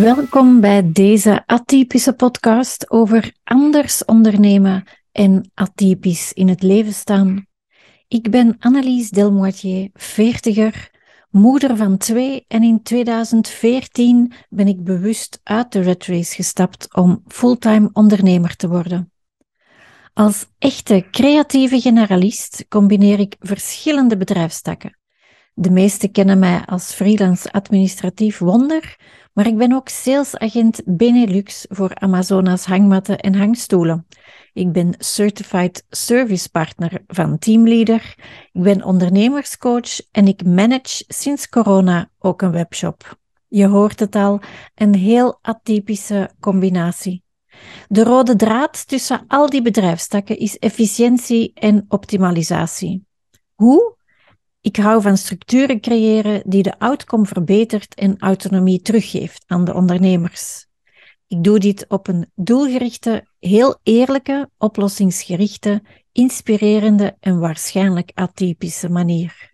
Welkom bij deze atypische podcast over anders ondernemen en atypisch in het leven staan. Ik ben Annelies Delmoitier, veertiger, moeder van twee en in 2014 ben ik bewust uit de red race gestapt om fulltime ondernemer te worden. Als echte creatieve generalist combineer ik verschillende bedrijfstakken. De meesten kennen mij als freelance administratief wonder, maar ik ben ook salesagent Benelux voor Amazonas hangmatten en hangstoelen. Ik ben Certified Service Partner van Teamleader. Ik ben ondernemerscoach en ik manage sinds corona ook een webshop. Je hoort het al, een heel atypische combinatie. De rode draad tussen al die bedrijfstakken is efficiëntie en optimalisatie. Hoe? Ik hou van structuren creëren die de outcome verbetert en autonomie teruggeeft aan de ondernemers. Ik doe dit op een doelgerichte, heel eerlijke, oplossingsgerichte, inspirerende en waarschijnlijk atypische manier.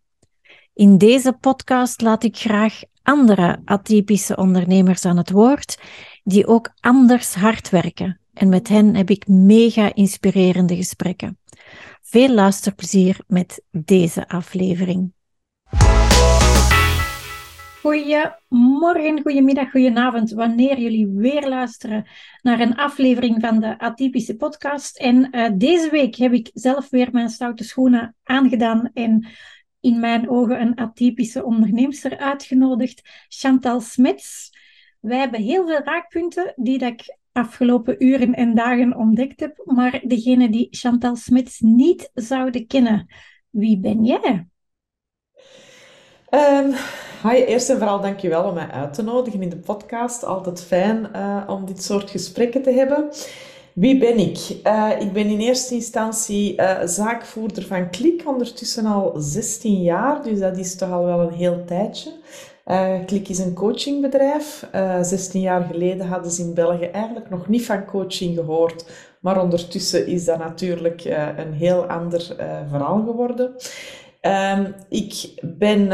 In deze podcast laat ik graag andere atypische ondernemers aan het woord die ook anders hard werken. En met hen heb ik mega inspirerende gesprekken. Veel luisterplezier met deze aflevering. Goedemorgen, goedemiddag, goedenavond, wanneer jullie weer luisteren naar een aflevering van de Atypische Podcast. En uh, deze week heb ik zelf weer mijn stoute schoenen aangedaan en in mijn ogen een atypische onderneemster uitgenodigd, Chantal Smets. Wij hebben heel veel raakpunten die dat ik afgelopen uren en dagen ontdekt heb, maar degene die Chantal Smits niet zouden kennen, wie ben jij? Um, hi, eerst en vooral dankjewel om mij uit te nodigen in de podcast. Altijd fijn uh, om dit soort gesprekken te hebben. Wie ben ik? Uh, ik ben in eerste instantie uh, zaakvoerder van Klik, ondertussen al 16 jaar, dus dat is toch al wel een heel tijdje. Klik is een coachingbedrijf. Uh, eh, 16 jaar geleden hadden ze in België eigenlijk nog niet van coaching gehoord. Maar ondertussen is dat natuurlijk uh, een heel ander verhaal geworden. Ehm, ik ben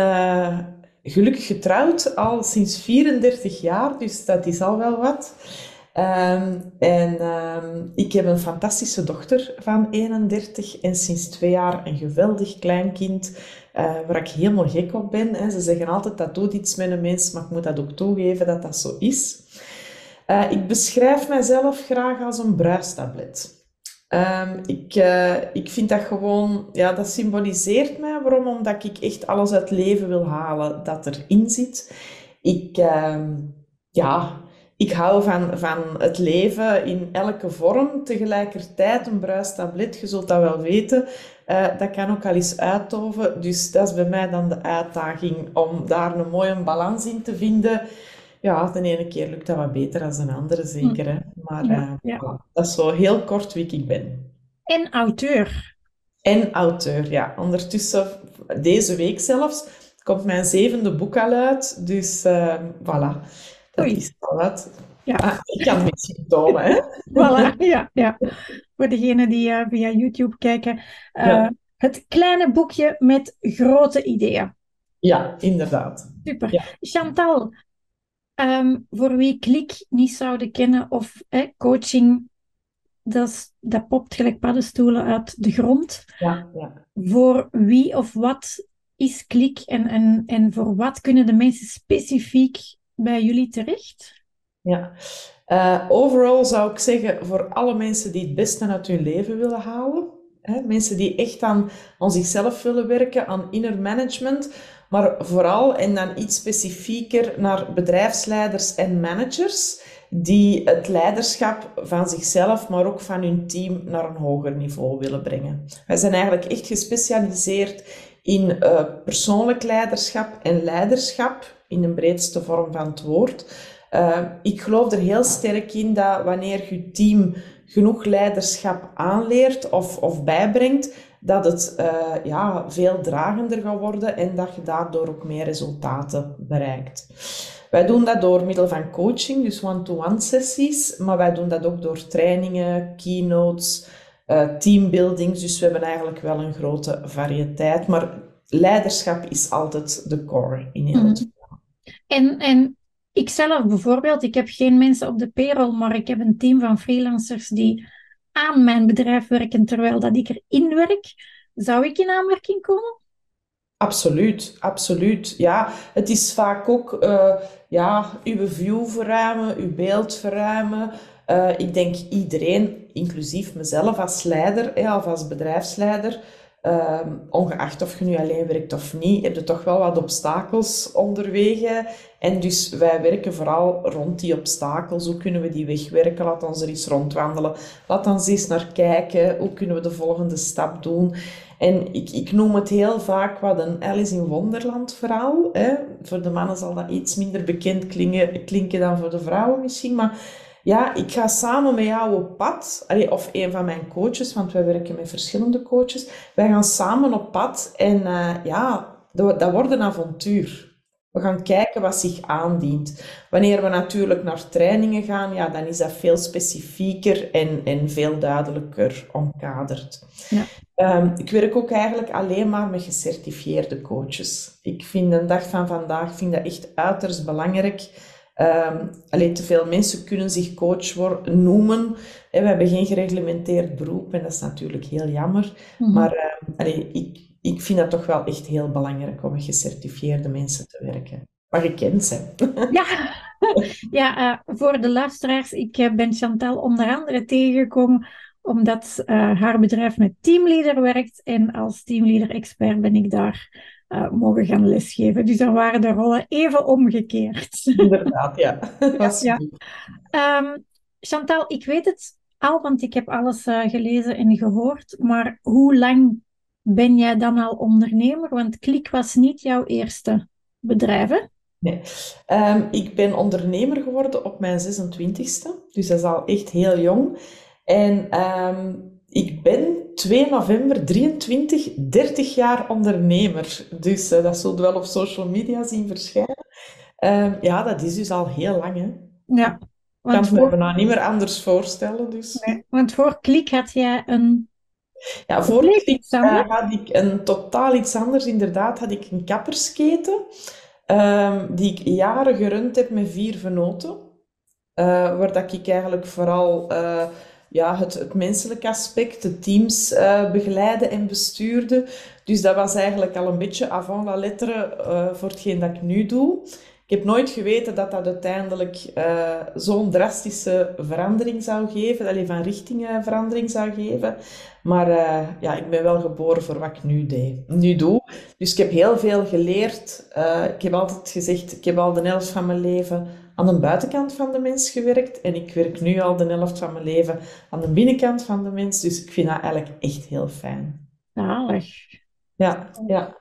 gelukkig getrouwd al sinds 34 jaar, dus dat is al wel wat. Um, en um, ik heb een fantastische dochter van 31 en sinds twee jaar een geweldig kleinkind waar ik helemaal gek op ben. Hè. Ze zeggen altijd dat doet iets met een mens, maar ik moet dat ook toegeven dat dat zo is. Uh, ik beschrijf mezelf graag als een bruistablet. Um, ik, uh, ik vind dat gewoon, ja, dat symboliseert mij. Waarom? Omdat ik echt alles uit leven wil halen dat erin zit. Ik, ja, ik hou van, van het leven in elke vorm. Tegelijkertijd een bruistablet, je zult dat wel weten. Uh, dat kan ook al eens uittoven. Dus dat is bij mij dan de uitdaging om daar een mooie balans in te vinden. Ja, de ene keer lukt dat wat beter dan de andere, zeker. Hè? Maar uh, dat is zo heel kort wie ik ben. En auteur. En auteur, ja. Ondertussen, deze week zelfs, komt mijn zevende boek al uit. Dus uh, voilà. Dat wel wat. Ja. Ah, ik kan misschien tonen, hè? Voilà, ja, ja. Voor degenen die uh, via YouTube kijken. Uh, Het kleine boekje met grote ideeën. Ja, inderdaad. Super. Ja. Chantal, um, voor wie klik niet zouden kennen of eh, coaching, dat, dat popt gelijk paddenstoelen uit de grond. Ja, ja. Voor wie of wat is klik en, en, en voor wat kunnen de mensen specifiek bij jullie terecht? Ja, uh, overal zou ik zeggen voor alle mensen die het beste uit hun leven willen halen. Hè, mensen die echt aan, aan zichzelf willen werken, aan inner management. Maar vooral en dan iets specifieker naar bedrijfsleiders en managers die het leiderschap van zichzelf, maar ook van hun team naar een hoger niveau willen brengen. Wij zijn eigenlijk echt gespecialiseerd in uh, persoonlijk leiderschap en leiderschap in de breedste vorm van het woord. Uh, ik geloof er heel sterk in dat wanneer je team genoeg leiderschap aanleert of, of bijbrengt, dat het uh, ja, veel dragender gaat worden en dat je daardoor ook meer resultaten bereikt. Wij doen dat door middel van coaching, dus one-to-one sessies, maar wij doen dat ook door trainingen, keynotes, uh, teambuildings. Dus we hebben eigenlijk wel een grote variëteit, maar leiderschap is altijd de core in heel het mm. En, en ik zelf bijvoorbeeld, ik heb geen mensen op de payroll, maar ik heb een team van freelancers die aan mijn bedrijf werken terwijl dat ik erin werk. Zou ik in aanmerking komen? Absoluut, absoluut. Ja, het is vaak ook uh, ja, uw view verruimen, uw beeld verruimen. Uh, ik denk iedereen, inclusief mezelf als leider of als bedrijfsleider, uh, ongeacht of je nu alleen werkt of niet, heb je toch wel wat obstakels onderwege. En dus wij werken vooral rond die obstakels. Hoe kunnen we die wegwerken? Laat ons er eens rondwandelen. Laat ons eens naar kijken. Hoe kunnen we de volgende stap doen? En ik, ik noem het heel vaak wat een Alice in Wonderland verhaal. Hè. Voor de mannen zal dat iets minder bekend klinken, klinken dan voor de vrouwen misschien. Maar ja, ik ga samen met jou op pad. of een van mijn coaches, want wij werken met verschillende coaches. Wij gaan samen op pad. En uh, ja, dat, dat wordt een avontuur. We gaan kijken wat zich aandient. Wanneer we natuurlijk naar trainingen gaan, ja, dan is dat veel specifieker en, en veel duidelijker omkaderd. Ja. Um, ik werk ook eigenlijk alleen maar met gecertificeerde coaches. Ik vind de dag van vandaag vind dat echt uiterst belangrijk. Um, alleen te veel mensen kunnen zich coach worden, noemen. we hebben geen gereglementeerd beroep en dat is natuurlijk heel jammer. Mm -hmm. Maar um, allee, ik, ik vind dat toch wel echt heel belangrijk om met gecertificeerde mensen te werken. Maar gekend zijn. Ja, ja uh, voor de luisteraars, ik uh, ben Chantal onder andere tegengekomen omdat uh, haar bedrijf met teamleader werkt. En als teamleader-expert ben ik daar uh, mogen gaan lesgeven. Dus dan waren de rollen even omgekeerd. Inderdaad, ja. ja. Um, Chantal, ik weet het al, want ik heb alles uh, gelezen en gehoord. Maar hoe lang ben jij dan al ondernemer? Want Klik was niet jouw eerste bedrijf, hè? Nee. Um, ik ben ondernemer geworden op mijn 26e. Dus dat is al echt heel jong. En um, ik ben 2 november 23, 30 jaar ondernemer. Dus uh, dat zult wel op social media zien verschijnen. Uh, ja, dat is dus al heel lang, hè. Ja. Ik kan voor... me nou niet meer anders voorstellen, dus... Nee, want voor Klik had jij een... Ja, voor Klik uh, had ik een totaal iets anders. Inderdaad had ik een kappersketen, ehm, die ik jaren gerund heb met vier venoten. Eh, waar dat ik eigenlijk vooral ja, het, het menselijke aspect, de teams uh, begeleiden en bestuurde. Dus dat was eigenlijk al een beetje avant la lettre uh, voor hetgeen dat ik nu doe. Ik heb nooit geweten dat dat uiteindelijk uh, zo'n drastische verandering zou geven, alleen van richting verandering zou geven. Maar ja, ik ben wel geboren voor wat ik nu, deed, nu doe. Dus ik heb heel veel geleerd. ik heb altijd gezegd, ik heb al de helft van mijn leven aan de buitenkant van de mens gewerkt. En ik werk nu al de helft van mijn leven aan de binnenkant van de mens. Dus ik vind dat eigenlijk echt heel fijn. Zalig. Ja, ja.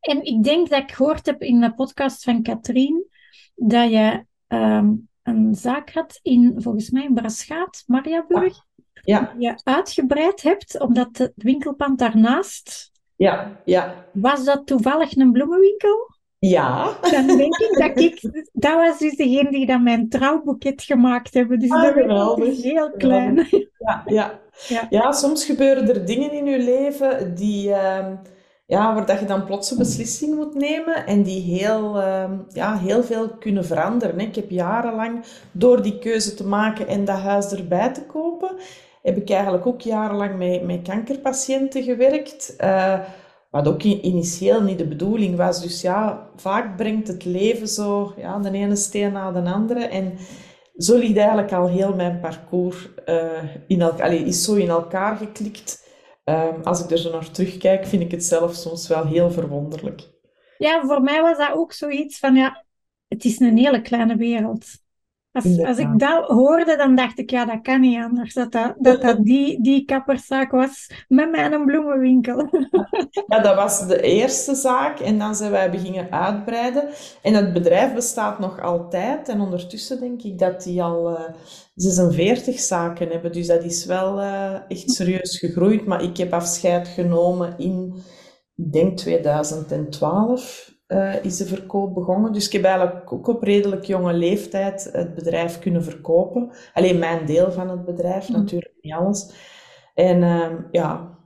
En ik denk dat ik gehoord heb in de podcast van Katrien dat je um, een zaak had in, volgens mij, in Braschaat, Mariaburg. Ja. Je uitgebreid hebt, omdat het winkelpand daarnaast... Ja, ja. Was dat toevallig een bloemenwinkel? Ja. Dan denk ik dat ik... Dat was dus degene die dan mijn trouwboeket gemaakt hebben. Dus ah, dat geweldig. heel klein. Ja, ja. Ja. ja, soms gebeuren er dingen in je leven die... Uh, ja, waar dat je dan plots een beslissing moet nemen en die heel, uh, ja, heel veel kunnen veranderen. Ik heb jarenlang, door die keuze te maken en dat huis erbij te kopen, heb ik eigenlijk ook jarenlang met, met kankerpatiënten gewerkt. Uh, wat ook initieel niet de bedoeling was. Dus ja, vaak brengt het leven zo ja, de ene steen na de andere. En zo ligt eigenlijk al heel mijn parcours uh, in elkaar, is zo in elkaar geklikt. Um, als ik er zo naar terugkijk, vind ik het zelf soms wel heel verwonderlijk. Ja, voor mij was dat ook zoiets van, ja, het is een hele kleine wereld. Als, als ik dat hoorde, dan dacht ik, ja, dat kan niet anders. Dat dat, dat, dat die, die kapperszaak was met mijn bloemenwinkel. Ja, dat was de eerste zaak. En dan zijn wij beginnen uitbreiden. En het bedrijf bestaat nog altijd. En ondertussen denk ik dat die al uh, eh, 46 zaken hebben. Dus dat is wel uh, echt serieus gegroeid. Maar ik heb afscheid genomen in, ik denk 2012 uh, is de verkoop begonnen. Dus ik heb eigenlijk ook op redelijk jonge leeftijd het bedrijf kunnen verkopen. Alleen mijn deel van het bedrijf, mm. natuurlijk niet alles. En uh, ja,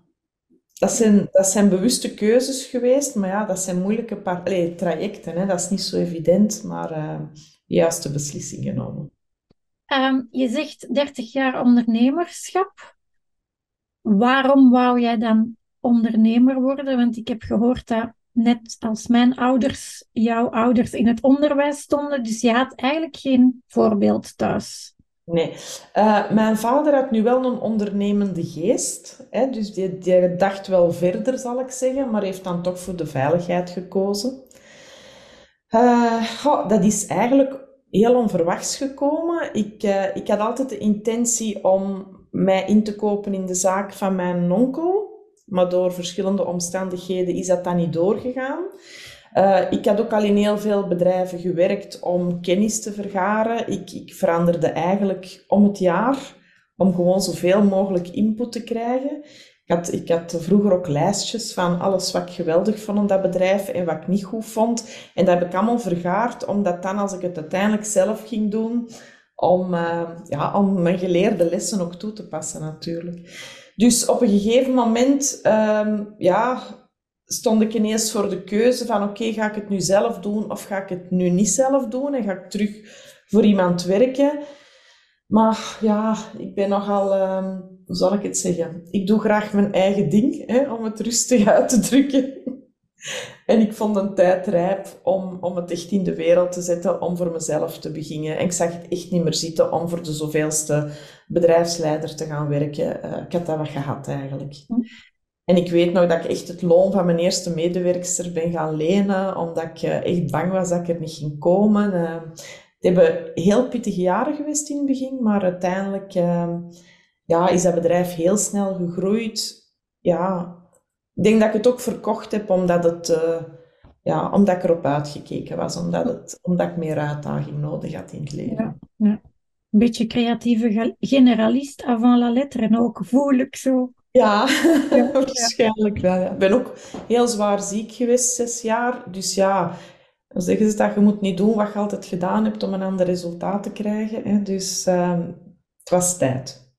dat zijn, dat zijn bewuste keuzes geweest, maar ja, dat zijn moeilijke Allee, trajecten. Hè. Dat is niet zo evident, maar uh, juiste beslissing genomen. Um, je zegt 30 jaar ondernemerschap. Waarom wou jij dan ondernemer worden? Want ik heb gehoord dat net als mijn ouders, jouw ouders in het onderwijs stonden, dus je had eigenlijk geen voorbeeld thuis. Nee, uh, mijn vader had nu wel een ondernemende geest. Hè, dus die, dacht wel verder, zal ik zeggen, maar heeft dan toch voor de veiligheid gekozen. Uh, dat is eigenlijk heel onverwachts gekomen. Ik, uh, ik had altijd de intentie om mij in te kopen in de zaak van mijn onkel. Maar door verschillende omstandigheden is dat dan niet doorgegaan. Uh, ik had ook al in heel veel bedrijven gewerkt om kennis te vergaren. Ik, ik veranderde eigenlijk om het jaar om gewoon zoveel mogelijk input te krijgen. Ik had, ik had vroeger ook lijstjes van alles wat ik geweldig vond in dat bedrijf en wat ik niet goed vond. En dat heb ik allemaal vergaard, omdat dan als ik het uiteindelijk zelf ging doen, om, uh, ja, om mijn geleerde lessen ook toe te passen natuurlijk. Dus op een gegeven moment um, ja, stond ik ineens voor de keuze van oké, ga ik het nu zelf doen of ga ik het nu niet zelf doen en ga ik terug voor iemand werken. Maar ja, ik ben nogal, um, hoe zal ik het zeggen? Ik doe graag mijn eigen ding, hè, om het rustig uit te drukken. En ik vond een tijd rijp om, om het echt in de wereld te zetten, om voor mezelf te beginnen. En ik zag het echt niet meer zitten om voor de zoveelste bedrijfsleider te gaan werken. Uh, ik had dat wat gehad eigenlijk. Hm. En ik weet nog dat ik echt het loon van mijn eerste medewerkster ben gaan lenen, omdat ik uh, echt bang was dat ik er niet ging komen. Uh, het hebben heel pittige jaren geweest in het begin, maar uiteindelijk ja, is dat bedrijf heel snel gegroeid. Ja, ik denk dat ik het ook verkocht heb omdat, het, uh, ja, omdat ik erop uitgekeken was. Omdat, het, omdat ik meer uitdaging nodig had in het leven. Ja, ja. Een beetje creatieve generalist avant la lettre en ook ik zo. Ja, ja waarschijnlijk wel. Ik ben ook heel zwaar ziek geweest, zes jaar. Dus ja, dan zeggen ze dat je moet niet doen wat je altijd gedaan hebt om een ander resultaat te krijgen. Hè. Dus uh, het was tijd.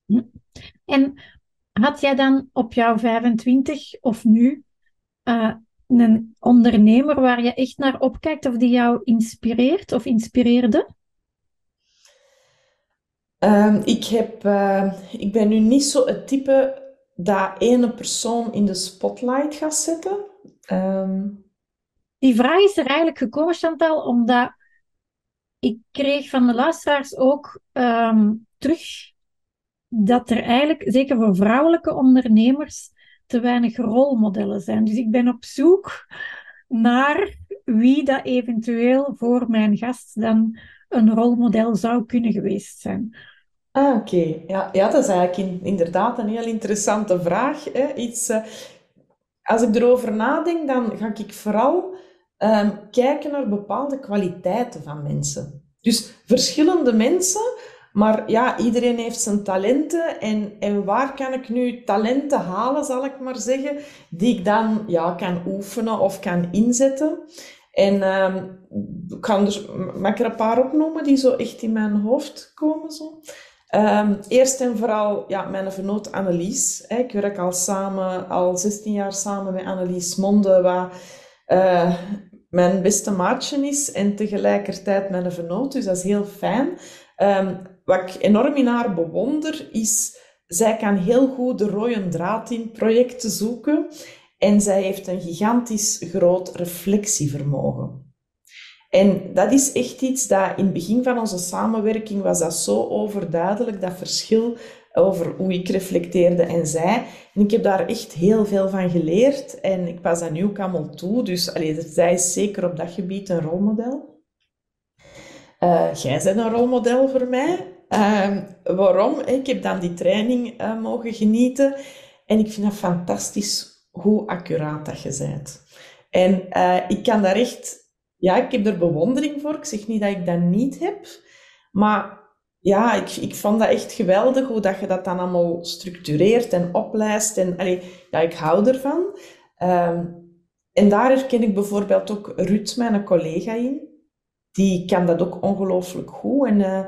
En had jij dan op jouw 25 of nu uh, een ondernemer waar je echt naar opkijkt of die jou inspireert of inspireerde? Um, ik, heb, uh, ik ben nu niet zo het type dat ene persoon in de spotlight gaat zetten. Um... Die vraag is er eigenlijk gekomen, Chantal, omdat ik kreeg van de luisteraars ook um, terug dat er eigenlijk, zeker voor vrouwelijke ondernemers, te weinig rolmodellen zijn. Dus ik ben op zoek naar wie dat eventueel voor mijn gast dan een rolmodel zou kunnen geweest zijn. Ah, oké. Ja, ja, dat is eigenlijk inderdaad een heel interessante vraag. Hè? Iets, uh, als ik erover nadenk, dan ga ik vooral um, kijken naar bepaalde kwaliteiten van mensen. Dus verschillende mensen maar ja, iedereen heeft zijn talenten. En, en waar kan ik nu talenten halen, zal ik maar zeggen, die ik dan ja, kan oefenen of kan inzetten? En um, ik kan er, mag ik er een paar opnoemen die zo echt in mijn hoofd komen? Zo? Um, eerst en vooral ja, mijn vernoot Annelies. Ik werk al samen, al 16 jaar samen met Annelies Monde, waar uh, mijn beste maatje is en tegelijkertijd mijn vernoot. Dus dat is heel fijn. Um, wat ik enorm in haar bewonder, is... Zij kan heel goed de rode draad in projecten zoeken. En zij heeft een gigantisch groot reflectievermogen. En dat is echt iets dat in het begin van onze samenwerking was dat zo overduidelijk, dat verschil over hoe ik reflecteerde en zij. En ik heb daar echt heel veel van geleerd en ik pas dat nu ook allemaal toe. Dus allee, zij is zeker op dat gebied een rolmodel. Uh, jij bent een rolmodel voor mij. Uh, waarom? Ik heb dan die training uh, mogen genieten. En ik vind het fantastisch hoe accuraat dat je bent. En uh, ik kan daar echt... Ja, ik heb er bewondering voor. Ik zeg niet dat ik dat niet heb. Maar ja, ik, ik vond dat echt geweldig hoe dat je dat dan allemaal structureert en oplijst. En ja, ik hou ervan. Um, en daar herken ik bijvoorbeeld ook Ruud, mijn collega, in. Die kan dat ook ongelooflijk goed. En uh,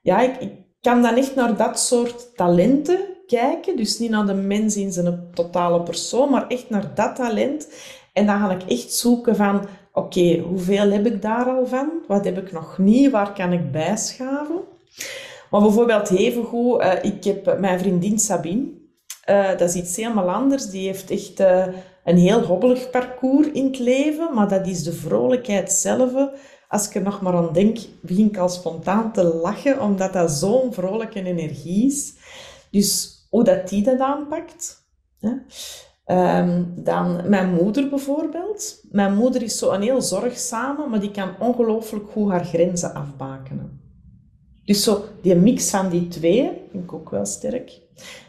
ja, ik, ik, kan dan echt naar dat soort talenten kijken. Dus niet naar de mens in zijn totale persoon, maar echt naar dat talent. En dan ga ik echt zoeken van, oké, hoeveel heb ik daar al van? Wat heb ik nog niet? Waar kan ik bijschaven? Maar bijvoorbeeld even goed, uh, ik heb mijn vriendin Sabine. Uh, dat is iets helemaal anders. Die heeft echt een heel hobbelig parcours in het leven, maar dat is de vrolijkheid zelf. Als ik er nog maar aan denk, begin ik al spontaan te lachen, omdat dat zo'n vrolijke energie is. Dus hoe dat die dat aanpakt. Hè? Um, dan mijn moeder bijvoorbeeld. Mijn moeder is zo heel zorgzame, maar die kan ongelooflijk goed haar grenzen afbakenen. Dus zo die mix van die twee vind ik ook wel sterk.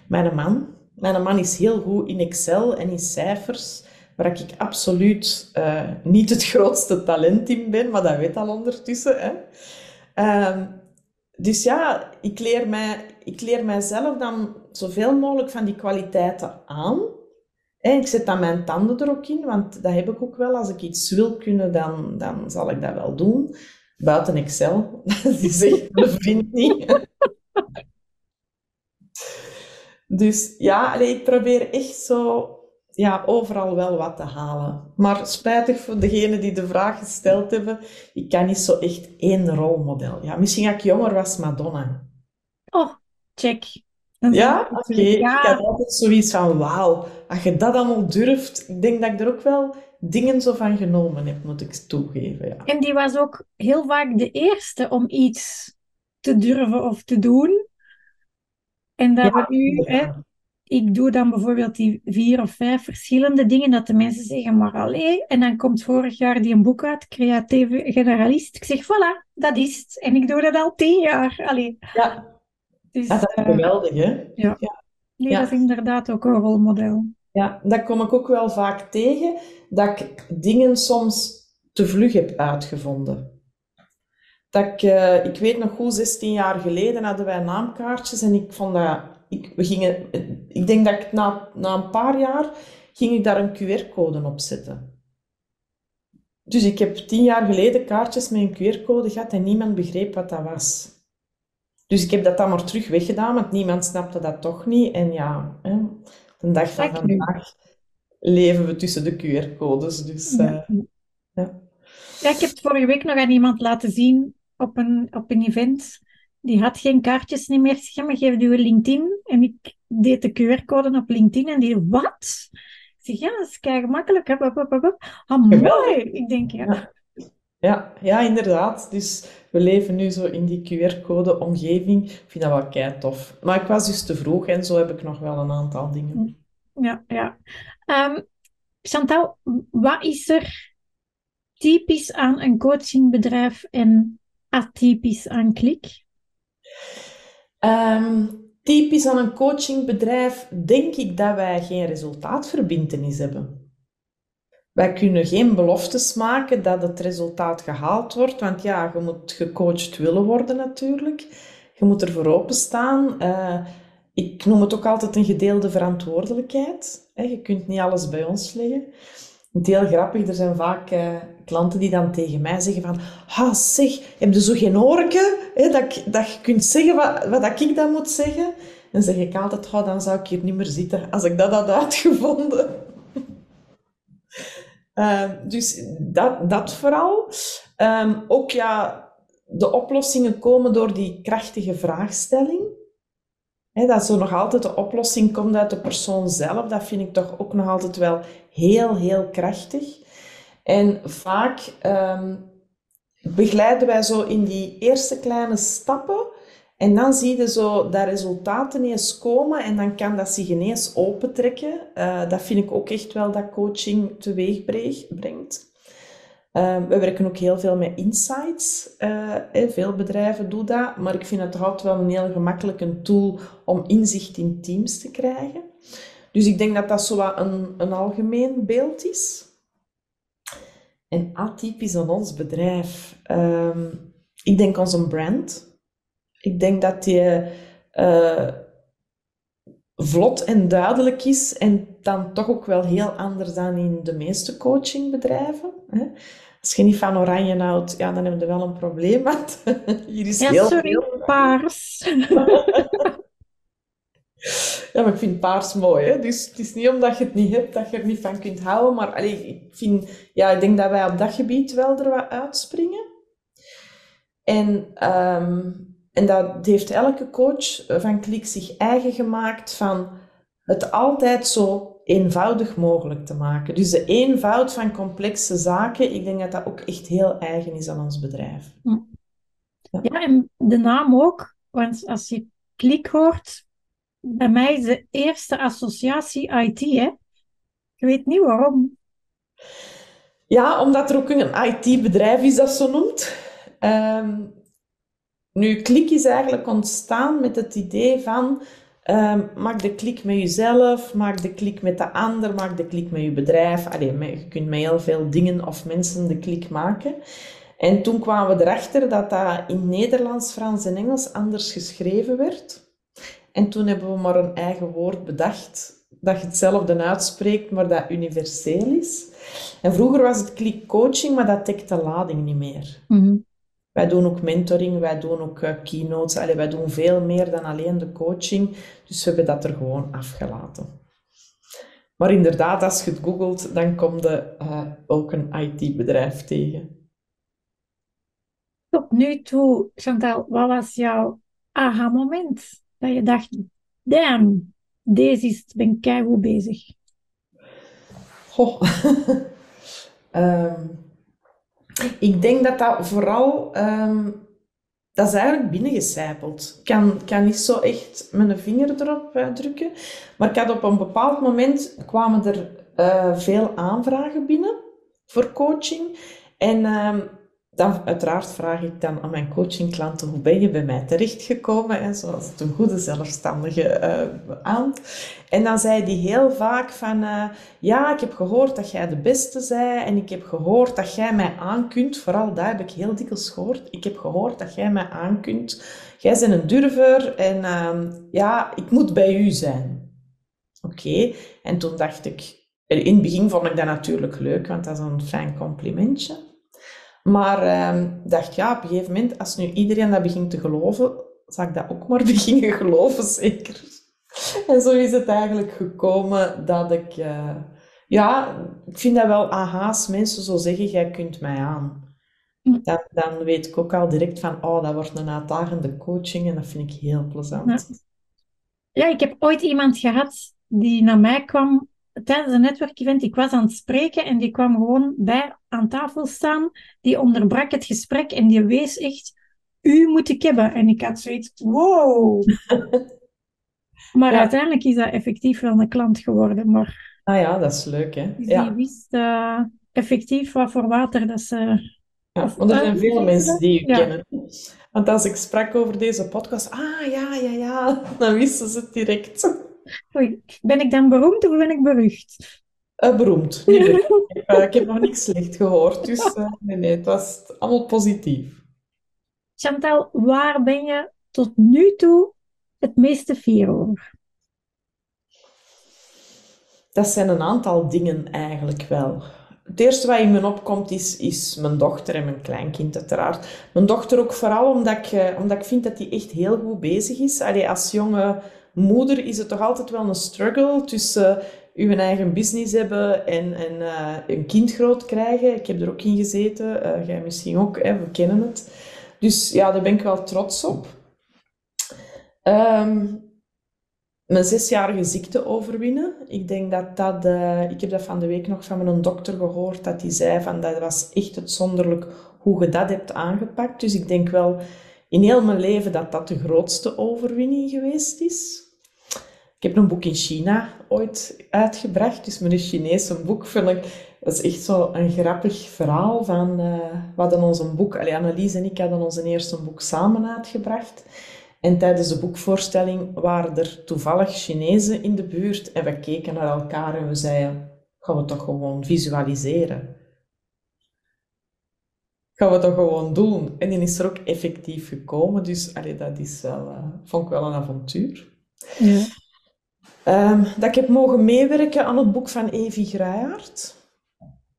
Mijn man. Mijn man is heel goed in Excel en in cijfers, waar ik absoluut uh, niet het grootste talent in ben, maar dat weet al ondertussen. Hè. Um, dus ja, ik leer, mij, ik leer mijzelf dan zoveel mogelijk van die kwaliteiten aan. En ik zet dan mijn tanden er ook in, want dat heb ik ook wel. Als ik iets wil kunnen, dan, dan zal ik dat wel doen. Buiten Excel. Die zegt mijn vriend niet. Dus ja, ik probeer echt zo ja, overal wel wat te halen. Maar spijtig voor degenen die de vraag gesteld hebben, ik kan niet zo echt één rolmodel. Ja, misschien als ik jonger was, Madonna. Oh, check. Ja? Oké. Ik had altijd zoiets van, wauw, als je dat allemaal durft, ik denk dat ik er ook wel dingen zo van genomen heb, moet ik toegeven. Ja. En die was ook heel vaak de eerste om iets te durven of te doen. En dat ja, we nu, hè, ik doe dan bijvoorbeeld die vier of vijf verschillende dingen dat de mensen zeggen, maar allee. En dan komt vorig jaar die een boek uit, Creatieve Generalist. Ik zeg, voilà, dat is het. En ik doe dat al tien jaar. Allee. Ja. Dus, dat is uh, geweldig, hè? Ja. ja. Nee, ja. dat is inderdaad ook een rolmodel. Ja, dat kom ik ook wel vaak tegen, dat ik dingen soms te vlug heb uitgevonden. Dat ik, uh, ik weet nog goed, 16 jaar geleden hadden wij naamkaartjes en ik vond dat ik, we gingen, ik denk dat ik na, na een paar jaar ging ik daar een QR-code op zetten. Dus ik heb tien jaar geleden kaartjes met een QR-code gehad en niemand begreep wat dat was. Dus ik heb dat dan maar terug weggedaan, want niemand snapte dat toch niet. En ja, hè, de dag van vandaag leven we tussen de QR-codes. Dus, ja. Uh, ja. ja. ik heb het vorige week nog aan iemand laten zien op een, op een event die had geen kaartjes niet meer. Zeg, maar geef uw LinkedIn. En ik deed de QR-code op LinkedIn en die, wat? Ik zeg, ja, dat is kei gemakkelijk. Ah, mooi. Ik denk, ja. ja. Ja, inderdaad. Dus we leven nu zo in die QR-code-omgeving. Ik vind dat wel kei tof. Maar ik was dus te vroeg en zo heb ik nog wel een aantal dingen. Ja, ja. Um, Chantal, wat is er typisch aan een coachingbedrijf en atypisch aan Klik? Um, typisch aan een coachingbedrijf denk ik dat wij geen resultaatverbintenis hebben. Wij kunnen geen beloftes maken dat het resultaat gehaald wordt, want ja, je moet gecoacht willen worden natuurlijk. Je moet ervoor openstaan. Uh, ik noem het ook altijd een gedeelde verantwoordelijkheid. Je kunt niet alles bij ons leggen. Het heel grappig, er zijn vaak uh, klanten die dan tegen mij zeggen van ah, zeg, heb je zo geen oorke hè, dat, dat je kunt zeggen wat, wat ik dan moet zeggen? Dan zeg ik altijd, oh, dan zou ik hier niet meer zitten als ik dat had uitgevonden. uh, dus dat, dat vooral. Um, ook ja, de oplossingen komen door die krachtige vraagstelling. Dat zo nog altijd de oplossing komt uit de persoon zelf, dat vind ik toch ook nog altijd wel heel, heel krachtig. En vaak um, begeleiden wij zo in die eerste kleine stappen. En dan zie je zo dat resultaten ineens komen en dan kan dat zich ineens opentrekken. Uh, dat vind ik ook echt wel dat coaching teweeg brengt. Uh, we werken ook heel veel met insights. Uh, veel bedrijven doen dat, maar ik vind het altijd wel een heel gemakkelijke tool om inzicht in teams te krijgen. Dus ik denk dat dat zo wat een, een algemeen beeld is. En atypisch aan ons bedrijf. Um, ik denk onze brand. Ik denk dat die uh, vlot en duidelijk is en dan toch ook wel heel anders dan in de meeste coachingbedrijven. Hè. Als je niet van oranje houdt, ja, dan heb je wel een probleem. Want hier is ja, heel sorry, veel... paars. Ja, maar ik vind paars mooi. Hè? Dus het is niet omdat je het niet hebt dat je er niet van kunt houden. Maar allee, ik, vind, ja, ik denk dat wij op dat gebied wel er wat uitspringen. En, ehm, en dat heeft elke coach van Klik zich eigen gemaakt van het altijd zo eenvoudig mogelijk te maken. Dus de eenvoud van complexe zaken, ik denk dat dat ook echt heel eigen is aan ons bedrijf. Ja, ja en de naam ook, want als je Klik hoort, bij mij is de eerste associatie IT, hè? Ik weet niet waarom. Ja, omdat er ook een IT-bedrijf is dat zo noemt. Um, nu, klik is eigenlijk ontstaan met het idee van um, maak de klik met jezelf, maak de klik met de ander, maak de klik met je bedrijf. Allee, je kunt met heel veel dingen of mensen de klik maken. En toen kwamen we erachter dat dat in Nederlands, Frans en Engels anders geschreven werd. En toen hebben we maar een eigen woord bedacht, dat je hetzelfde uitspreekt, maar dat universeel is. En vroeger was het klik coaching, maar dat dekt de lading niet meer. Mhm. Wij doen ook mentoring, wij doen ook uh, keynotes. Allee, wij doen veel meer dan alleen de coaching. Dus we hebben dat er gewoon afgelaten. Maar inderdaad, als je het googelt, dan kom je uh, ook een IT-bedrijf tegen. Tot nu toe, Chantal, wat was jouw aha-moment? Dat je dacht, damn, deze is, ben ik bezig. Goh. um, ik denk dat dat vooral... Um, dat is eigenlijk binnengecijpeld. Ik kan, kan niet zo echt mijn vinger erop uh, drukken. Maar ik had op een bepaald moment... kwamen er uh, veel aanvragen binnen voor coaching. En... Um, dan uiteraard vraag ik dan aan mijn coachingklanten, hoe ben je bij mij terechtgekomen? En zoals het een goede zelfstandige uh, aan. En dan zei die heel vaak van, uh, ja, ik heb gehoord dat jij de beste zij en ik heb gehoord dat jij mij aankunt. Vooral daar heb ik heel dikwijls gehoord. Ik heb gehoord dat jij mij aankunt. Jij bent een durver en uh, ja, ik moet bij u zijn. Oké, en toen dacht ik, in het begin vond ik dat natuurlijk leuk, want dat is een fijn complimentje. Maar um, dacht, ja, op een gegeven moment, als nu iedereen dat begint te geloven, zal ik dat ook maar beginnen geloven, zeker. En zo is het eigenlijk gekomen dat ik... Uh, ja, ik vind dat wel aha's mensen zo zeggen, jij kunt mij aan. Hm. Dan, dan weet ik ook al direct van, oh, dat wordt een uitdagende coaching en dat vind ik heel plezant. Ja. ja, ik heb ooit iemand gehad die naar mij kwam tijdens een netwerkevent, ik was aan het spreken en die kwam gewoon bij aan tafel staan. Die onderbrak het gesprek en die wees echt, u moet ik hebben. En ik had zoiets, wow. maar uiteindelijk is dat effectief wel een klant geworden. Maar ah ja, dat is leuk hè. Dus die wist uh, effectief wat voor water dat ze... Ja, want er zijn veel mensen die u kennen. Want als ik sprak over deze podcast, ah ja, ja, ja, dan wisten ze het direct. Oei, ben ik dan beroemd of ben ik berucht? Uh, beroemd. Niet ik, heb, uh, ik, heb, nog niks slecht gehoord, dus uh, nee, nee, het was allemaal positief. Chantal, waar ben je tot nu toe het meeste fier over? Dat zijn een aantal dingen eigenlijk wel. Het eerste wat in me opkomt is, is mijn dochter en mijn kleinkind uiteraard. Mijn dochter ook vooral omdat ik, omdat ik vind dat die echt heel goed bezig is. Allee, als jonge moeder is het toch altijd wel een struggle tussen uw eigen business hebben en, en uh, een kind groot krijgen. Ik heb er ook in gezeten, uh, jij misschien ook, hè, we kennen het. Dus ja, daar ben ik wel trots op. Um, mijn zesjarige ziekte overwinnen. Ik denk dat dat... Ik heb dat van de week nog van mijn dokter gehoord, dat hij zei van dat was echt uitzonderlijk hoe je dat hebt aangepakt. Dus ik denk wel in heel mijn leven dat dat de grootste overwinning geweest is. Ik heb een boek in China ooit uitgebracht, dus mijn Chinese boek vind ik, dat is echt zo een grappig verhaal van, uh, we hadden ons een boek, allee, Annelies en ik hadden ons eerste boek samen uitgebracht. En tijdens de boekvoorstelling waren er toevallig Chinezen in de buurt en we keken naar elkaar en we zeiden, gaan we toch gewoon visualiseren? Gaan we toch gewoon doen? En die is er ook effectief gekomen, dus dat is wel, uh, vond ik wel een avontuur. Ja. Um, dat ik heb mogen meewerken aan het boek van Evie Gruijaert.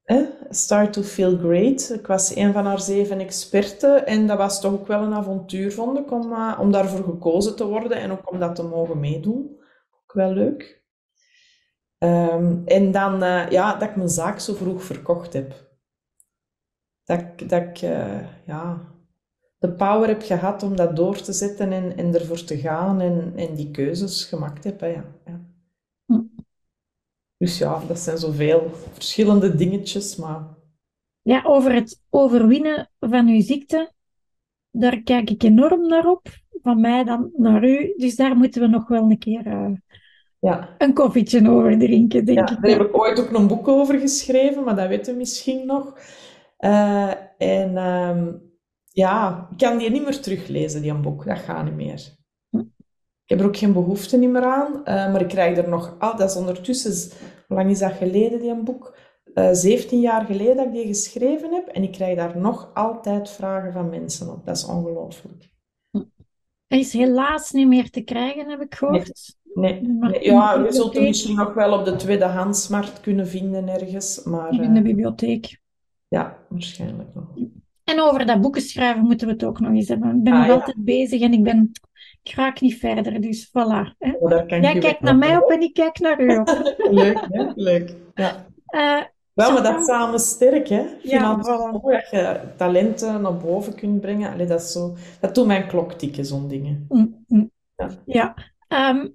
Eh, Start to Feel Great. Ik was een van haar zeven experten en dat was toch ook wel een avontuur, vond ik, om, uh, om daarvoor gekozen te worden en ook om dat te mogen meedoen. wel leuk. Ehm, en dan, uh, ja, dat ik mijn zaak zo vroeg verkocht heb. Dat, dat ik, eh, ja, de power heb gehad om dat door te zetten en, en ervoor te gaan en, en die keuzes gemaakt heb. Hè, ja. Ja. Hm. Dus ja, dat zijn zoveel verschillende dingetjes, maar Ja, over het overwinnen van uw ziekte, daar kijk ik enorm naar op. Van mij dan naar u. Dus daar moeten we nog wel een keer eh, ja. een koffietje over drinken, denk Ja, ik. daar heb ik ooit ook een boek over geschreven, maar dat weet u misschien nog. Eh, en ehm, ja, ik kan die niet meer teruglezen, die boek. Dat gaat niet meer. Hm. Ik heb er ook geen behoefte niet meer aan, eh, maar ik krijg er nog al. Dat is ondertussen, hoe lang is dat geleden, die boek? Eh 17 jaar geleden dat ik die geschreven heb en ik krijg daar nog altijd vragen van mensen op. Dat is ongelooflijk. Hij is helaas niet meer te krijgen, heb ik gehoord. Nee, Maar nee, ja, je zult hem misschien nog wel op de tweedehandsmarkt kunnen vinden ergens, maar in de eh, bibliotheek. ja, waarschijnlijk nog. En over dat boeken schrijven moeten we het ook nog eens hebben. Ik ben Ah, nog ja. altijd bezig en ik ben... Ik raak niet verder, dus voilà. Hè. Oh, Jij kijkt naar mij op en ik kijk naar u op. Leuk, hè? Leuk. Ja. Eh, Wel, maar dat samen sterk, hè? Ja, voilà. dat je talenten naar boven kunt brengen. Allee, dat is zo... Dat doet mijn klok tikken, zo'n dingen. mm, mm. Ja. Ja. Ehm,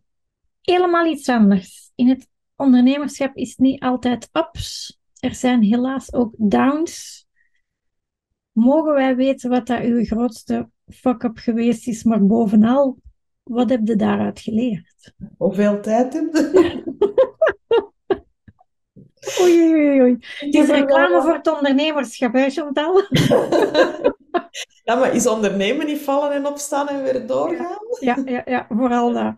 helemaal iets anders. In het ondernemerschap is het niet altijd ups. Er zijn helaas ook downs. Mogen wij weten wat dat uw grootste fuck-up geweest is, maar bovenal, wat heb je daaruit geleerd? Hoeveel tijd heb je? Oei, oei, oei. Het is reclame voor het ondernemerschap, hè, Chantal? Ja, maar is ondernemen niet vallen en opstaan en weer doorgaan? Ja, ja, ja, vooral dat.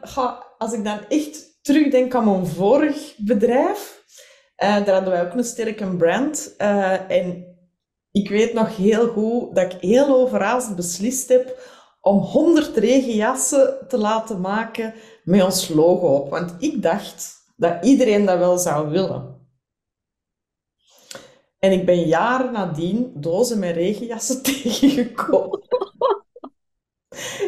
Ga, als ik dan echt terugdenk aan mijn vorig bedrijf, daar hadden wij ook een sterke brand. eh, en ik weet nog heel goed dat ik heel overhaast beslist heb om 100 regenjassen te laten maken met ons logo op. Want ik dacht dat iedereen dat wel zou willen. En ik ben jaren nadien dozen met regenjassen tegengekomen.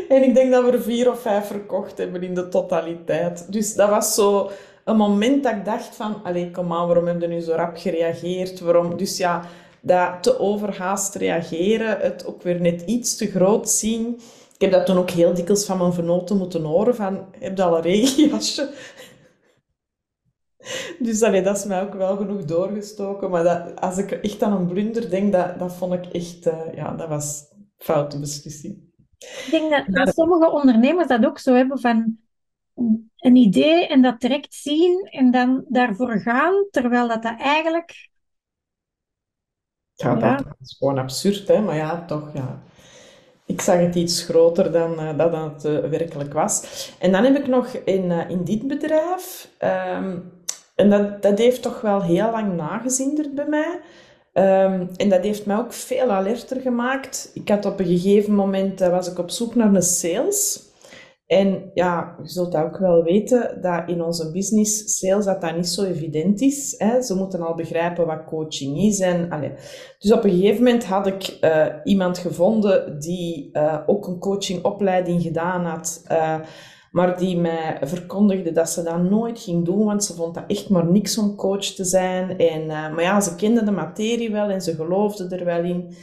En ik denk dat we er vier of vijf verkocht hebben in de totaliteit. Dus dat was zo een moment dat ik dacht van, allee, kom waarom heb je nu zo rap gereageerd? Waarom? Dus ja, dat te overhaast reageren, het ook weer net iets te groot zien. Ik heb dat toen ook heel dikwijls van mijn vernoten moeten horen, van, heb je al een regenjasje? Dus allee, dat is mij ook wel genoeg doorgestoken. Maar dat, als ik echt aan een blunder denk, dat, dat vond ik echt, eh, ja, dat was een foute beslissing. Ik denk dat, dat sommige ondernemers dat ook zo hebben van een idee en dat direct zien en dan daarvoor gaan, terwijl dat, dat eigenlijk... Ja, Ja. dat is gewoon absurd, hè? Maar ja, toch, ja. Ik zag het iets groter dan eh, dat het eh, werkelijk was. En dan heb ik nog in, eh, in dit bedrijf, ehm, en dat, dat heeft toch wel heel lang nagezinderd bij mij. Ehm, en dat heeft mij ook veel alerter gemaakt. Ik had op een gegeven moment, was ik op zoek naar een sales. En ja, je zult ook wel weten, dat in onze business sales dat dat niet zo evident is. Hè. Ze moeten al begrijpen wat coaching is. En. Dus op een gegeven moment had ik eh, iemand gevonden die eh, ook een coachingopleiding gedaan had, eh, maar die mij verkondigde dat ze dat nooit ging doen, want ze vond dat echt maar niks om coach te zijn. En, maar ja, ze kende de materie wel en ze geloofde er wel in.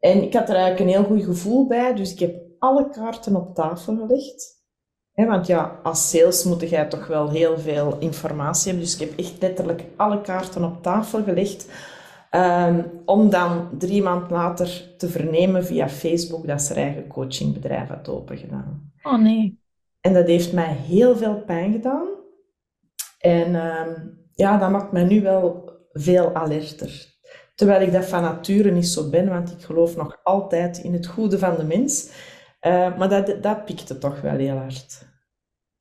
En ik had er eigenlijk een heel goed gevoel bij, dus ik heb alle kaarten op tafel gelegd. Want ja, als sales moet jij toch wel heel veel informatie hebben. Dus ik heb echt letterlijk alle kaarten op tafel gelegd. ehm, om dan drie maanden later te vernemen via Facebook dat ze haar eigen coachingbedrijf had opengedaan. Oh nee. En dat heeft mij heel veel pijn gedaan. En ehm, ja, dat maakt mij nu wel veel alerter. Terwijl ik dat van nature niet zo ben, want ik geloof nog altijd in het goede van de mens. Eh, maar dat, dat pikte toch wel heel hard.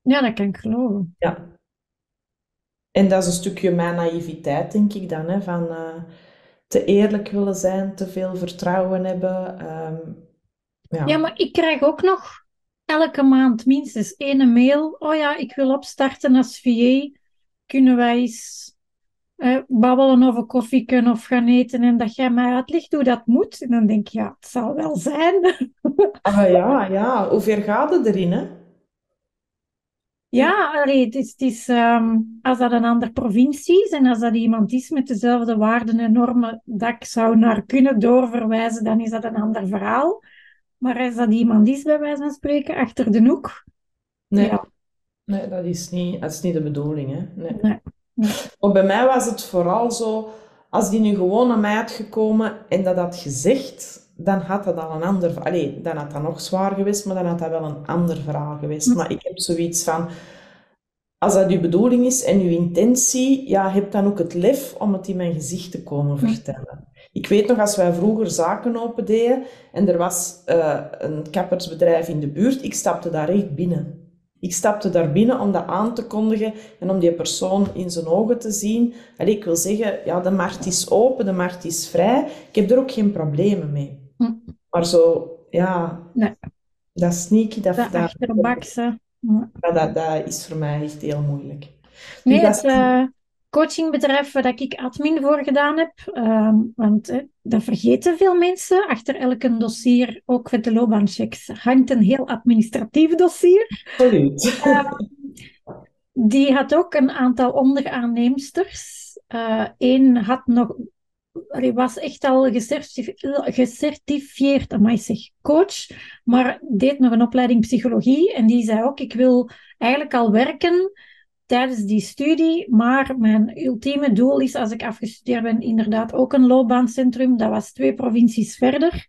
Ja, dat kan ik geloven. Ja. En dat is een stukje mijn naïviteit, denk ik dan, hè, van eh, te eerlijk willen zijn, te veel vertrouwen hebben. ehm, ja. Ja, maar ik krijg ook nog elke maand minstens één mail. Oh ja, ik wil opstarten als VA. Kunnen wij eens eh, babbelen over koffie kunnen of gaan eten en dat jij mij uitlegt hoe dat moet? En dan denk ik, ja, het zal wel zijn. Ah ja, ja. Hoe ver gaat het erin, hè? Ja, allee, het is, het is, ehm, als dat een andere provincie is en als dat iemand is met dezelfde waarden en normen dat ik zou naar kunnen doorverwijzen, dan is dat een ander verhaal. Maar als dat iemand is, bij wijze van spreken, achter de hoek, Nee, ja, nee dat is niet, dat is niet de bedoeling, hè. Nee. nee, nee. Maar bij mij was het vooral zo, als die nu gewoon naar mij had gekomen en dat had gezegd, dan had dat al een ander... Allee, dan had dat nog zwaar geweest, maar dan had dat wel een ander verhaal geweest. Maar ik heb zoiets van, als dat uw bedoeling is en uw intentie, ja, heb dan ook het lef om het in mijn gezicht te komen vertellen. Ik weet nog, als wij vroeger zaken opendeden en er was eh, een kappersbedrijf in de buurt, ik stapte daar echt binnen. Ik stapte daar binnen om dat aan te kondigen en om die persoon in zijn ogen te zien. Allee, ik wil zeggen, ja, de markt is open, de markt is vrij. Ik heb er ook geen problemen mee. Hm. Maar zo, ja, Nee. dat sneaky, dat, Dat dat, achterbakse. Ja. dat, dat, is voor mij echt heel moeilijk. Nee, Dus het dat- eh, coachingbedrijf waar dat ik admin voor gedaan heb, ehm, want eh, dat vergeten veel mensen, achter elk dossier, ook met de loopbaanchecks, hangt een heel administratief dossier. Absoluut. Die had ook een aantal onderaanneemsters. Eén had nog, die was echt al gecertif- gecertificeerd, amai zeg, coach, maar deed nog een opleiding psychologie. En die zei ook, ik wil eigenlijk al werken tijdens die studie, maar mijn ultieme doel is, als ik afgestudeerd ben, inderdaad ook een loopbaancentrum. Dat was twee provincies verder.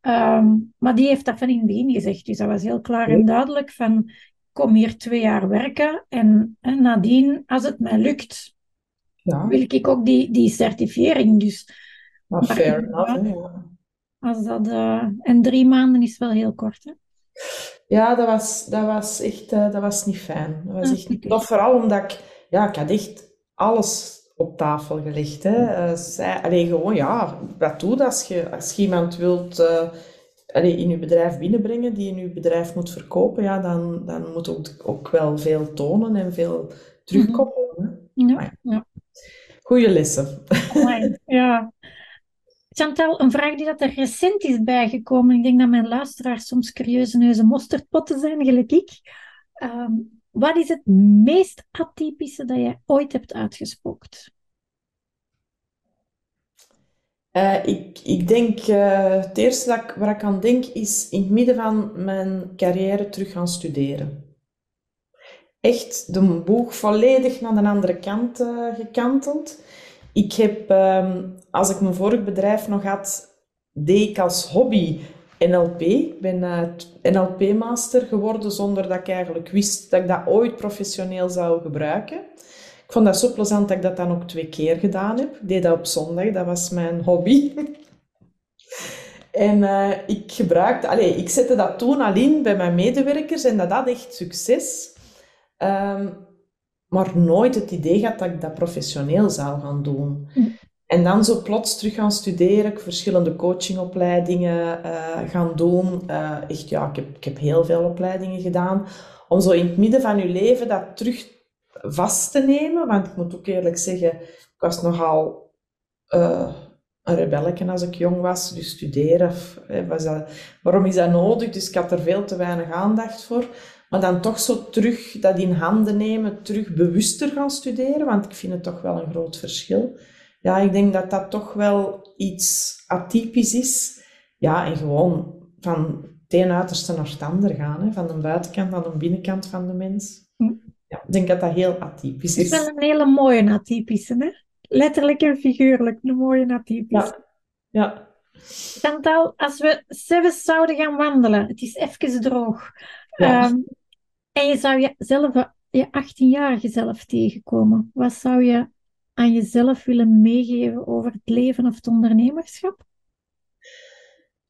Ehm, maar die heeft dat van in het begin gezegd. Dus dat was heel klaar en duidelijk van, kom hier twee jaar werken en, en nadien, als het mij lukt, Ja, wil ik ook die, die certificering. Dus maar Maar fair enough. ja. als dat... eh, en drie maanden is wel heel kort, hè? Ja, dat was, dat was echt eh, dat was niet fijn. Dat was Ah, echt niet oké. tof. Vooral omdat ik, ja, ik had echt alles op tafel gelegd. Hè. Zij, allee, gewoon, ja, wat doe je als je, als je iemand wilt allee, in je bedrijf binnenbrengen, die in je bedrijf moet verkopen, ja, dan, dan moet ook, ook wel veel tonen en veel terugkoppelen. hè. Ja, ja. Goeie lessen. Amai, ja. Chantal, een vraag die dat er recent is bijgekomen. Ik denk dat mijn luisteraars soms curieuze neuzen mosterdpotten zijn, gelijk ik. Ehm, wat is het meest atypische dat jij ooit hebt uitgespookt? Eh, ik, ik denk, eh, het eerste dat ik, waar ik aan denk, is in het midden van mijn carrière terug gaan studeren. Echt de boeg volledig naar de andere kant eh, gekanteld. Ik heb, ehm, als ik mijn vorig bedrijf nog had, deed ik als hobby NLP. Ik ben eh, NLP-master geworden zonder dat ik eigenlijk wist dat ik dat ooit professioneel zou gebruiken. Ik vond dat zo plezant dat ik dat dan ook twee keer gedaan heb. Ik deed dat op zondag, dat was mijn hobby. En eh, ik gebruikte, allez, ik zette dat toen al in bij mijn medewerkers en dat had echt succes. Ehm, maar nooit het idee gehad dat ik dat professioneel zou gaan doen. Hm. En dan zo plots terug gaan studeren, ik verschillende coachingopleidingen eh, gaan doen. Eh, echt, ja, ik heb, ik heb heel veel opleidingen gedaan. Om zo in het midden van je leven dat terug vast te nemen. Want ik moet ook eerlijk zeggen, ik was nogal eh, een rebelletje als ik jong was. Dus studeren, was dat, waarom is dat nodig? Dus ik had er veel te weinig aandacht voor. Maar dan toch zo terug dat in handen nemen, terug bewuster gaan studeren. Want ik vind het toch wel een groot verschil. Ja, ik denk dat dat toch wel iets atypisch is. Ja, en gewoon van het een uiterste naar het ander gaan. Hè? Van de buitenkant naar de binnenkant van de mens. Hm. Ja, ik denk dat dat heel atypisch Het is is. wel een hele mooie atypische, hè? Letterlijk en figuurlijk, een mooie atypische. Ja, ja. Chantal, als we zelfs zouden gaan wandelen, het is even droog, Ja. Ehm, en je zou je 18-jarige zelf tegenkomen, wat zou je aan jezelf willen meegeven over het leven of het ondernemerschap?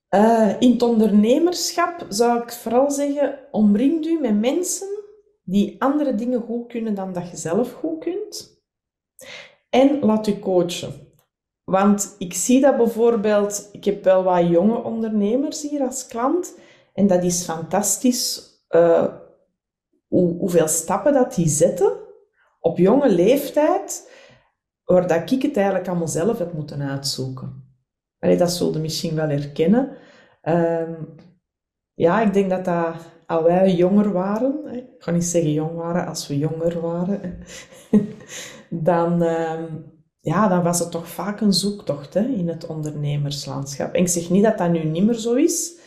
Eh, in het ondernemerschap zou ik vooral zeggen, omring u met mensen die andere dingen goed kunnen dan dat je zelf goed kunt. En laat u coachen. Want ik zie dat bijvoorbeeld, ik heb wel wat jonge ondernemers hier als klant. En dat is fantastisch eh, hoe, hoeveel stappen dat die zetten op jonge leeftijd, waar dat ik het eigenlijk allemaal zelf heb moeten uitzoeken. Allee, dat zullen misschien wel herkennen. Ehm, ja, ik denk dat dat, als wij jonger waren, ik ga niet zeggen jong waren, als we jonger waren, dan, ehm, ja, dan was het toch vaak een zoektocht hè, in het ondernemerslandschap. En ik zeg niet dat dat nu niet meer zo is,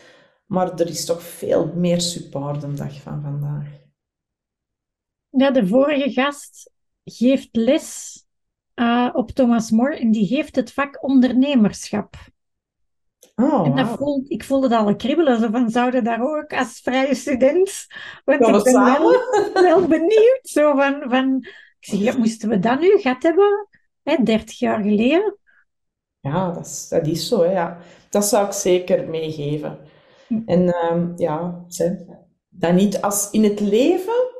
maar er is toch veel meer support dag van vandaag. Ja, de vorige gast geeft les uh, op Thomas More en die geeft het vak ondernemerschap. Oh, en dat wauw. voel, ik voelde het al kriebelen, zo van zouden daar ook als vrije student, want we ik ben wel, samen? wel benieuwd, zo van, van ik zeg, ja, moesten we dat nu gehad hebben, hè, 30 jaar geleden? Ja, dat is, dat is zo, hè, ja. Dat zou ik zeker meegeven. En ehm, ja, dan niet als in het leven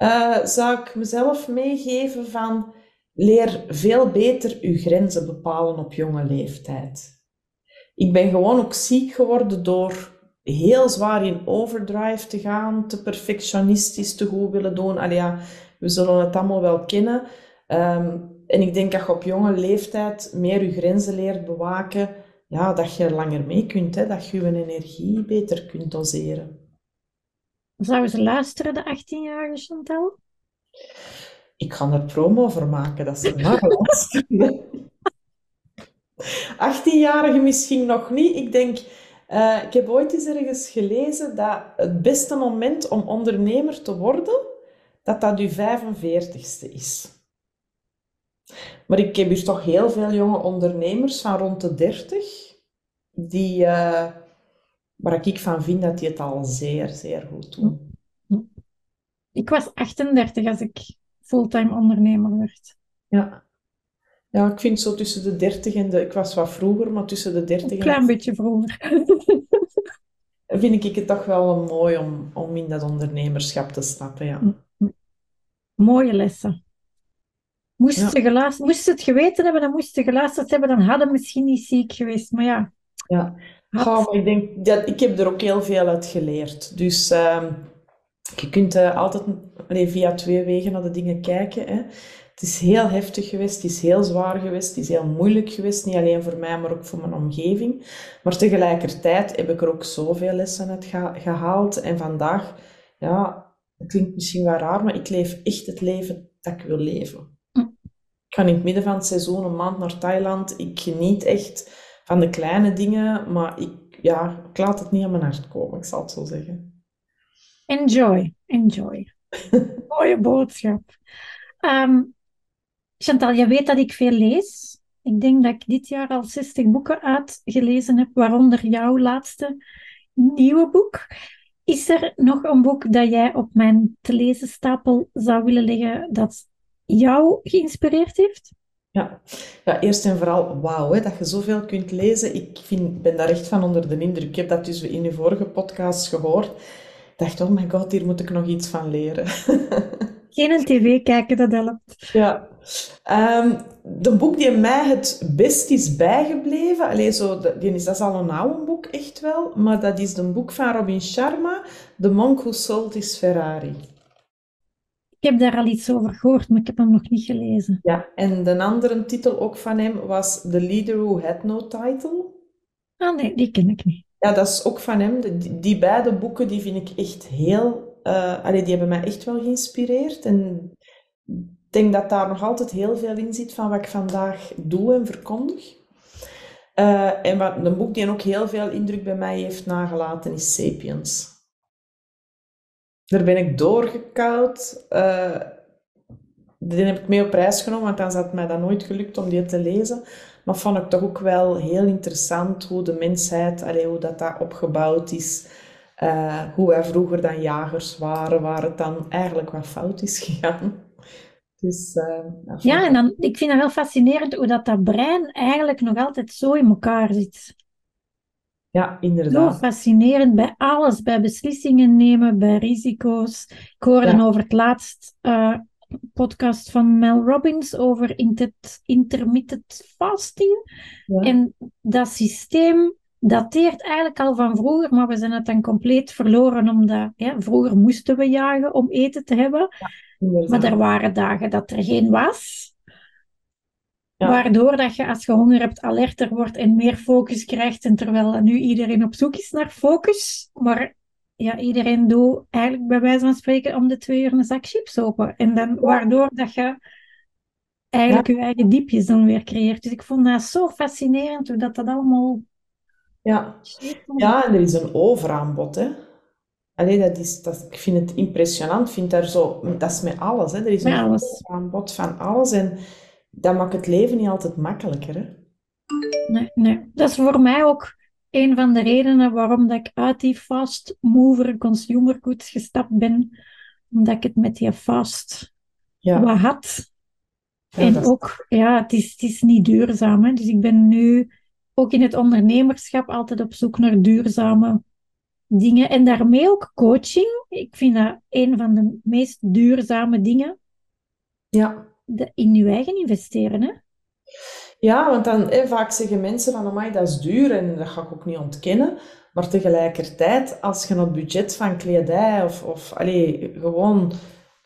eh, zou ik mezelf meegeven van leer veel beter uw grenzen bepalen op jonge leeftijd. Ik ben gewoon ook ziek geworden door heel zwaar in overdrive te gaan, te perfectionistisch te goed willen doen. Allee, ja, we zullen het allemaal wel kennen. Ehm, en ik denk dat je op jonge leeftijd meer je grenzen leert bewaken, ja, dat je langer mee kunt, hè, dat je je energie beter kunt doseren. Zouden ze luisteren, de 18-jarige Chantal? Ik ga er promo voor maken dat ze naar luisteren. 18-jarigen misschien nog niet. Ik denk, eh, ik heb ooit eens ergens gelezen dat het beste moment om ondernemer te worden, dat dat je 45ste is. Maar ik heb hier toch heel veel jonge ondernemers van rond de 30, die, eh, waar ik van vind dat die het al zeer, zeer goed doen. Ik was 38 als ik fulltime ondernemer werd. Ja. Ja, ik vind zo tussen de 30 en de... Ik was wat vroeger, maar tussen de 30 Een en klein beetje vroeger. vind ik het toch wel mooi om, om in dat ondernemerschap te stappen, ja. Mooie lessen. Moest, Ja. ze geluisterd, moest ze het geweten hebben, dan moest ze geluisterd hebben, dan hadden misschien niet ziek geweest. Maar ja, Ja. Goh, maar ik denk dat ik heb er ook heel veel uit geleerd. Dus ehm, je kunt eh, altijd allee, via twee wegen naar de dingen kijken. Hè. Het is heel heftig geweest, het is heel zwaar geweest, het is heel moeilijk geweest. Niet alleen voor mij, maar ook voor mijn omgeving. Maar tegelijkertijd heb ik er ook zoveel lessen uit geha- gehaald. En vandaag, ja, het klinkt misschien wel raar, maar ik leef echt het leven dat ik wil leven. Hm. Ik ga in het midden van het seizoen een maand naar Thailand. Ik geniet echt van de kleine dingen, maar ik, ja, ik laat het niet aan mijn hart komen, ik zal het zo zeggen. enjoy, enjoy. Mooie boodschap. Ehm, Chantal, je weet dat ik veel lees. Ik denk dat ik dit jaar al 60 boeken uitgelezen heb, waaronder jouw laatste nieuwe boek. Is er nog een boek dat jij op mijn te lezen stapel zou willen leggen dat jou geïnspireerd heeft? Ja, ja eerst en vooral wauw, hè, dat je zoveel kunt lezen. Ik vind, ben daar echt van onder de indruk. Ik heb dat dus in uw vorige podcast gehoord. Ik dacht, oh my god, hier moet ik nog iets van leren. Geen tv kijken, dat helpt. Ja. Ehm, de boek die mij het best is bijgebleven, allee, zo, die is, dat is al een oude boek, echt wel, maar dat is een boek van Robin Sharma, The Monk Who Sold His Ferrari. Ik heb daar al iets over gehoord, maar ik heb hem nog niet gelezen. Ja, en de andere titel ook van hem was The Leader Who Had No Title. Ah nee, die ken ik niet. Ja, dat is ook van hem. Die, die beide boeken die vind ik echt heel... eh, allee, die hebben mij echt wel geïnspireerd. En ik denk dat daar nog altijd heel veel in zit van wat ik vandaag doe en verkondig. Eh, en wat, een boek die ook heel veel indruk bij mij heeft nagelaten is Sapiens. Daar ben ik doorgekoud. Eh, die heb ik mee op reis genomen, want dan had mij dat nooit gelukt om die te lezen. Maar vond ik toch ook wel heel interessant hoe de mensheid, allee, hoe dat, dat opgebouwd is. Eh, hoe wij vroeger dan jagers waren, waar het dan eigenlijk wat fout is gegaan. Dus, eh, dat Ja, ik- en dan, ik vind het wel fascinerend hoe dat, dat brein eigenlijk nog altijd zo in elkaar zit. Ja, Zo inderdaad. fascinerend bij alles, bij beslissingen nemen, bij risico's. Ik hoorde Ja. over het laatst eh, podcast van Mel Robbins over inter intermittent fasting. Ja. En dat systeem dateert eigenlijk al van vroeger, maar we zijn het dan compleet verloren omdat ja, vroeger moesten we jagen om eten te hebben. Maar er waren dagen dat er geen was. Ja. Waardoor dat je als je honger hebt alerter wordt en meer focus krijgt. En terwijl nu iedereen op zoek is naar focus. Maar ja, iedereen doet eigenlijk bij wijze van spreken om de twee uur een zak chips open. En dan, waardoor dat je eigenlijk je eigen diepjes dan weer creëert. Dus ik vond dat zo fascinerend hoe dat, dat allemaal... Ja. ja, en er is een overaanbod, hè. Allee, dat is, dat, ik vind het impressionant. Vind daar zo, dat is met alles. Hè. Er is een overaanbod van alles. En dat maakt het leven niet altijd makkelijker. Hè. Nee, nee. Dat is voor mij ook een van de redenen waarom dat ik uit die fast mover consumer goods gestapt ben. Omdat ik het met die fast ja. wat had. en ook, ja, het is, het is niet duurzaam. Hè. Dus ik ben nu ook in het ondernemerschap altijd op zoek naar duurzame dingen. En daarmee ook coaching. Ik vind dat een van de meest duurzame dingen. Ja. De, in je eigen investeren, hè? Ja, want dan hè, vaak zeggen mensen van, amai, dat is duur en dat ga ik ook niet ontkennen. Maar tegelijkertijd, als je een budget van kledij of, of allee, gewoon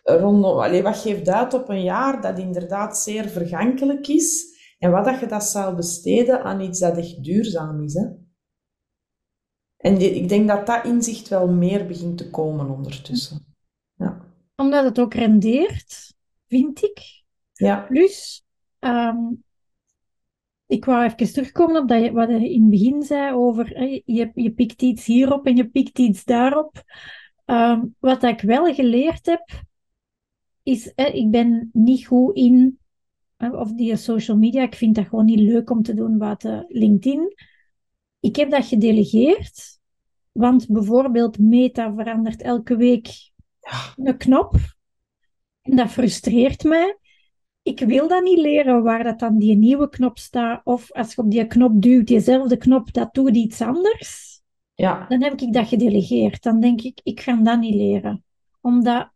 rondom, allee, wat geeft uit op een jaar dat inderdaad zeer vergankelijk is en wat dat je dat zou besteden aan iets dat echt duurzaam is. Hè? En ik denk dat dat inzicht wel meer begint te komen ondertussen. Ja. Omdat het ook rendeert, vind ik. Ja. Plus, ehm, ik wou even terugkomen op dat je, wat je in het begin zei over je, je pikt iets hierop en je pikt iets daarop. Um, wat ik wel geleerd heb, is, ik ben niet goed in, of die social media, ik vind dat gewoon niet leuk om te doen buiten LinkedIn. Ik heb dat gedelegeerd, want bijvoorbeeld Meta verandert elke week een knop. En dat frustreert mij ik wil dat niet leren waar dat dan die nieuwe knop staat. Of als je op die knop duwt, diezelfde knop, dat doet iets anders. Ja. Dan heb ik dat gedelegeerd. Dan denk ik, ik ga dat niet leren. Omdat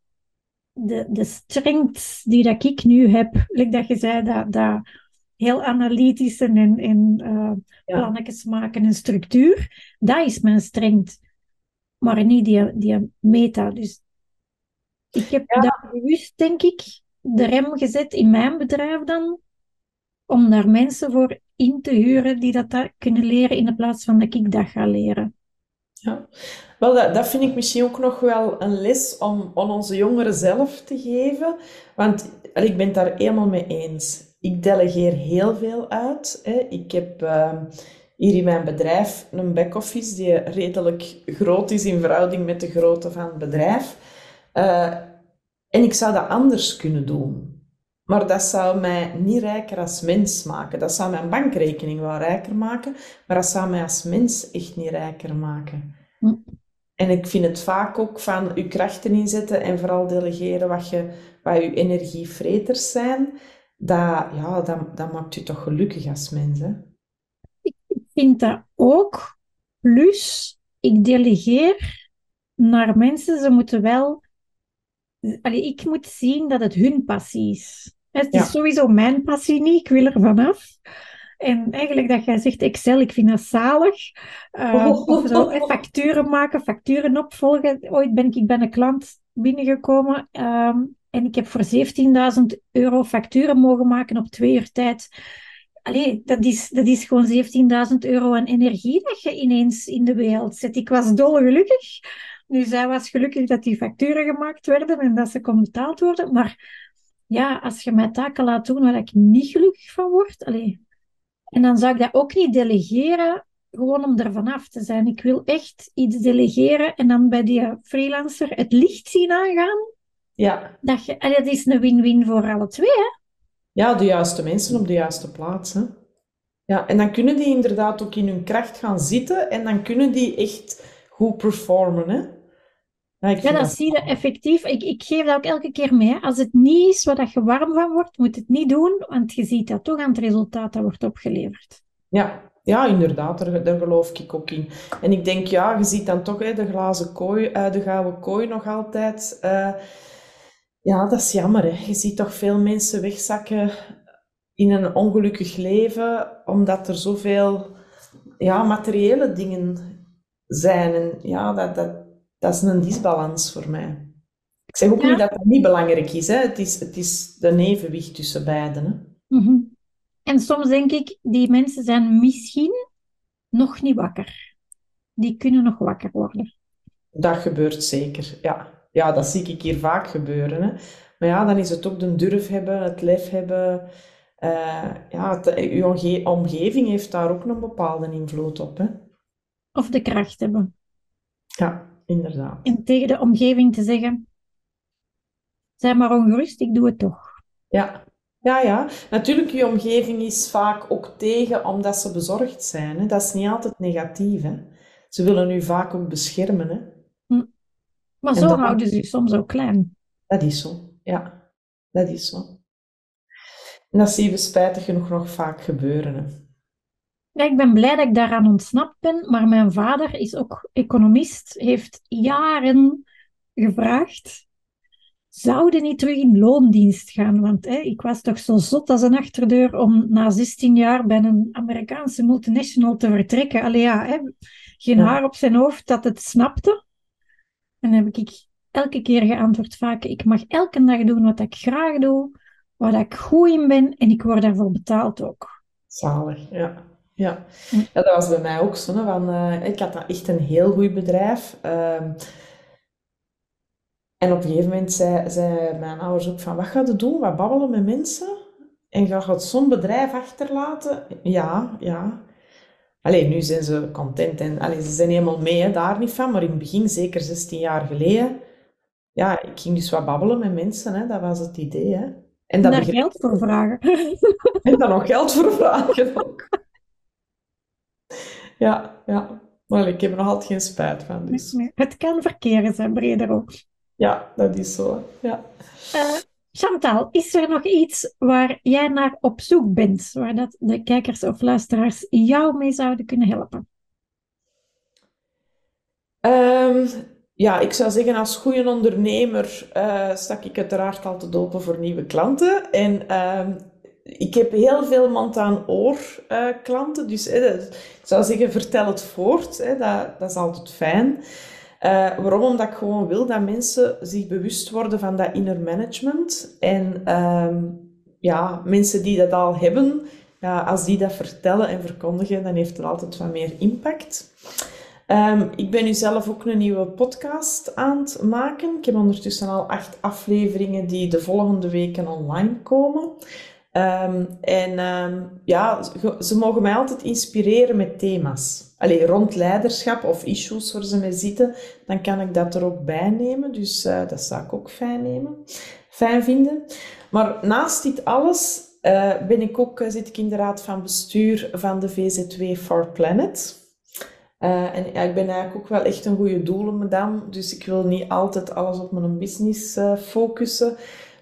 de, de strengths die dat ik nu heb, like dat je zei, dat, dat heel analytische en, en uh, plannetjes maken en structuur, dat is mijn strength. Maar niet die, die meta. Dus ik heb dat bewust, denk ik, de rem gezet in mijn bedrijf dan, om daar mensen voor in te huren die dat, kunnen leren in plaats van dat ik dat ga leren. Ja, wel, dat, dat vind ik misschien ook nog wel een les om aan onze jongeren zelf te geven. Want ik ben het daar helemaal mee eens. Ik delegeer heel veel uit. Hè. Ik heb uh, hier in mijn bedrijf een back-office die redelijk groot is in verhouding met de grootte van het bedrijf. Uh, en ik zou dat anders kunnen doen. Maar dat zou mij niet rijker als mens maken. Dat zou mijn bankrekening wel rijker maken, maar dat zou mij als mens echt niet rijker maken. Hm. En ik vind het vaak ook van je krachten inzetten en vooral delegeren wat, je, wat je energievreters zijn. Dat, ja, dat, dat maakt je toch gelukkig als mens. Hè? Ik vind dat ook. Plus, ik delegeer naar mensen. Ze moeten wel allee, ik moet zien dat het hun passie is. Het is sowieso mijn passie niet, ik wil er vanaf. En eigenlijk dat jij zegt Excel, ik vind dat zalig. Uh, Of zo, facturen maken, facturen opvolgen. Ooit ben ik, ik ben een klant binnengekomen um, en ik heb voor 17.000 euro facturen mogen maken op twee uur tijd. Allee, dat is, dat is gewoon 17.000 euro aan energie dat je ineens in de wereld zet. Ik was dolgelukkig. Nu, zij was gelukkig dat die facturen gemaakt werden en dat ze kon betaald worden. Maar ja, als je mij taken laat doen waar ik niet gelukkig van word, allee. en dan zou ik dat ook niet delegeren, gewoon om er vanaf te zijn. Ik wil echt iets delegeren en dan bij die freelancer het licht zien aangaan. Ja. Dat, je, allee, dat is een win-win voor alle twee, hè? Ja, de juiste mensen op de juiste plaats, hè? Ja, en dan kunnen die inderdaad ook in hun kracht gaan zitten en dan kunnen die echt goed performen, hè? Ja, ja dat, zie je effectief. Ik, ik geef dat ook elke keer mee. Als het niet is wat je warm van wordt, moet het niet doen, want je ziet dat toch aan het resultaat dat wordt opgeleverd. Ja, ja inderdaad, daar, daar geloof ik ook in. En ik denk, ja, je ziet dan toch hè, de glazen kooi, uh, de gouden kooi nog altijd. Uh, ja, dat is jammer. Hè. Je ziet toch veel mensen wegzakken in een ongelukkig leven, omdat er zoveel ja, materiële dingen zijn. En ja, dat, dat, dat is een disbalans voor mij. Ik zeg ook niet dat het niet belangrijk is. Hè. Het, is het is de evenwicht tussen beiden. Hè. Mhm. En soms denk ik, die mensen zijn misschien nog niet wakker. Die kunnen nog wakker worden. Dat gebeurt zeker, ja. Ja, dat zie ik hier vaak gebeuren. Hè. Maar ja, dan is het ook de durf hebben, het lef hebben. Uh, ja, je omgeving heeft daar ook een bepaalde invloed op. Hè. Of de kracht hebben. Ja, inderdaad. En tegen de omgeving te zeggen, Zeg maar ongerust, ik doe het toch. Ja, ja, ja. Natuurlijk, je omgeving is vaak ook tegen omdat ze bezorgd zijn. Hè. Dat is niet altijd negatief. Hè. Ze willen u vaak ook beschermen. Hè. Hm. Maar zo houden ze je soms ook klein. Dat is zo, ja. Dat is zo. En dat zien we spijtig genoeg nog vaak gebeuren. Hè. Ja, ik ben blij dat ik daaraan ontsnapt ben, maar mijn vader is ook economist, heeft jaren gevraagd zouden niet terug in loondienst gaan. Want hè, ik was toch zo zot als een achterdeur om na 16 jaar bij een Amerikaanse multinational te vertrekken. Allee ja, hè, geen haar op zijn hoofd dat het snapte. En dan heb ik elke keer geantwoord vaak, ik mag elke dag doen wat ik graag doe, waar ik goed in ben en ik word daarvoor betaald ook. Zalig, ja. Ja. ja dat was bij mij ook zo. Van, uh, ik had echt een heel goed bedrijf. Uh, en op een gegeven moment zei, zei mijn ouders ook van, wat ga je doen? Wat babbelen met mensen? En ga je zo'n bedrijf achterlaten? Ja, ja. Alleen nu zijn ze content en allee, ze zijn helemaal mee, daar niet van. Maar in het begin, zeker 16 jaar geleden, ja, ik ging dus wat babbelen met mensen, hè. dat was het idee. Hè. En daar geld voor vragen. En dan nog geld voor vragen ook. Ja, ja. Maar ik heb er nog altijd geen spijt van. Dus. Het kan verkeren zijn, breder ook. Ja, dat is zo. Ja. Uh, Chantal, is er nog iets waar jij naar op zoek bent, waar dat de kijkers of luisteraars jou mee zouden kunnen helpen? Um, ja, ik zou zeggen, als goede ondernemer uh, stak ik uiteraard altijd open voor nieuwe klanten. En uh, ik heb heel veel mond-aan-oor uh, klanten, dus ik zou zeggen, vertel het voort. Dat, dat is altijd fijn. Uh, waarom? Omdat ik gewoon wil dat mensen zich bewust worden van dat inner management. En uh, ja, mensen die dat al hebben, ja, als die dat vertellen en verkondigen, dan heeft het altijd wat meer impact. Um, ik ben nu zelf ook een nieuwe podcast aan het maken. Ik heb ondertussen al acht afleveringen die de volgende weken online komen. Um, en um, ja, ze mogen mij altijd inspireren met thema's. Allee, rond leiderschap of issues waar ze mee zitten, dan kan ik dat er ook bij nemen. Dus uh, dat zou ik ook fijn nemen. Fijn vinden. Maar naast dit alles uh, ben ik ook, uh, zit ik in de raad van bestuur van de VZ2 for Planet. en ja, ik ben eigenlijk ook wel echt een goede doelenmadam. Dus ik wil niet altijd alles op mijn business focussen.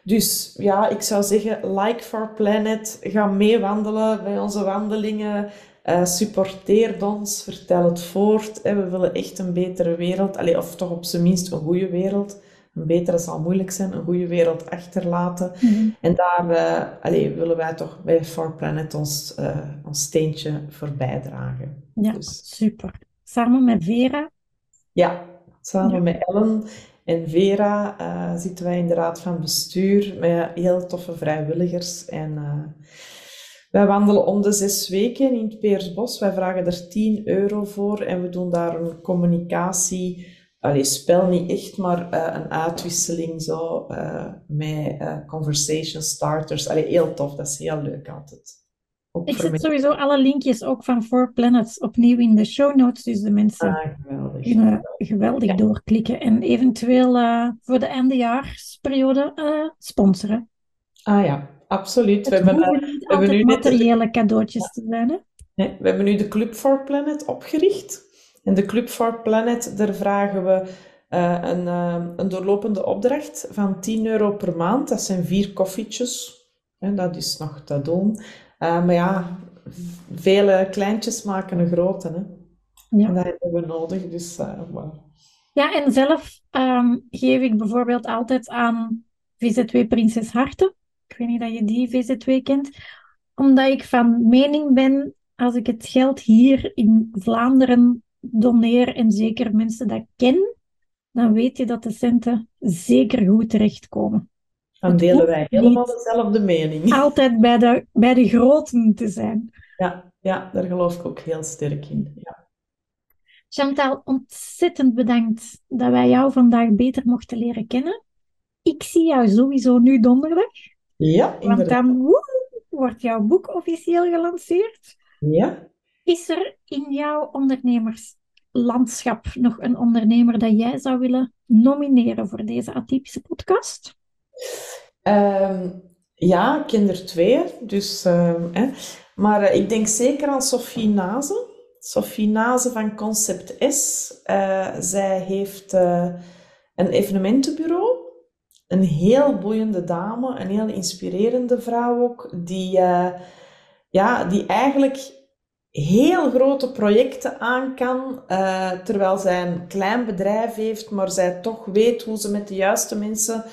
Dus ja, ik zou zeggen, like for planet, ga meewandelen bij onze wandelingen. Uh, supporteer ons, vertel het voort. Hè. We willen echt een betere wereld, Allee, of toch op zijn minst een goede wereld. Een betere zal moeilijk zijn, een goede wereld achterlaten. Mhm. En daar uh, allee, willen wij toch bij For Planet ons, uh, ons steentje voor bijdragen. Ja, dus. super. Samen met Vera? Ja, samen met Ellen en Vera uh, zitten wij in de raad van bestuur met heel toffe vrijwilligers. En uh, wij wandelen om de zes weken in het Peersbos. Wij vragen er 10 euro voor en we doen daar een communicatie. Allee, spel niet echt, maar uh, een uitwisseling zo met conversation starters. Allee, heel tof, dat is heel leuk altijd ik zet sowieso alle linkjes ook van Four Planets opnieuw in de show notes, dus de mensen ah, geweldig. kunnen geweldig doorklikken en eventueel uh, voor de eindejaarsperiode uh, sponsoren. Ah ja, absoluut. we hebben, uh, we hebben nu materiële cadeautjes te zijn. Hè? Nee, we hebben nu de Club for Planet opgericht. En de Club for Planet, daar vragen we een, een doorlopende opdracht van 10 euro per maand. Dat zijn vier koffietjes. En dat is nog te doen. Uh, maar ja, vele kleintjes maken een grote. Hè? Ja. En dat hebben we nodig. Dus, uh, Ja, en zelf um, geef ik bijvoorbeeld altijd aan VZ2 Prinses Harten. Ik weet niet dat je die VZ2 kent. Omdat ik van mening ben, als ik het geld hier in Vlaanderen doneer en zeker mensen dat ken, dan weet je dat de centen zeker goed terechtkomen. Dan delen wij helemaal dezelfde mening. Altijd bij de, bij de groten te zijn. Ja, ja, daar geloof ik ook heel sterk in. Ja. Chantal, ontzettend bedankt dat wij jou vandaag beter mochten leren kennen. Ik zie jou sowieso nu donderdag. Ja, Want dan woe, wordt jouw boek officieel gelanceerd. Ja. Is er in jouw ondernemerslandschap nog een ondernemer dat jij zou willen nomineren voor deze atypische podcast? Ehm, ja, ik ken er twee. Dus, ehm. Maar eh, ik denk zeker aan Sophie Nazen. Sophie Nazen van Concept S. Uh, zij heeft uh, een evenementenbureau. Een heel boeiende dame, een heel inspirerende vrouw ook, die, ja, die eigenlijk heel grote projecten aan kan, terwijl zij een klein bedrijf heeft, maar zij toch weet hoe ze met de juiste mensen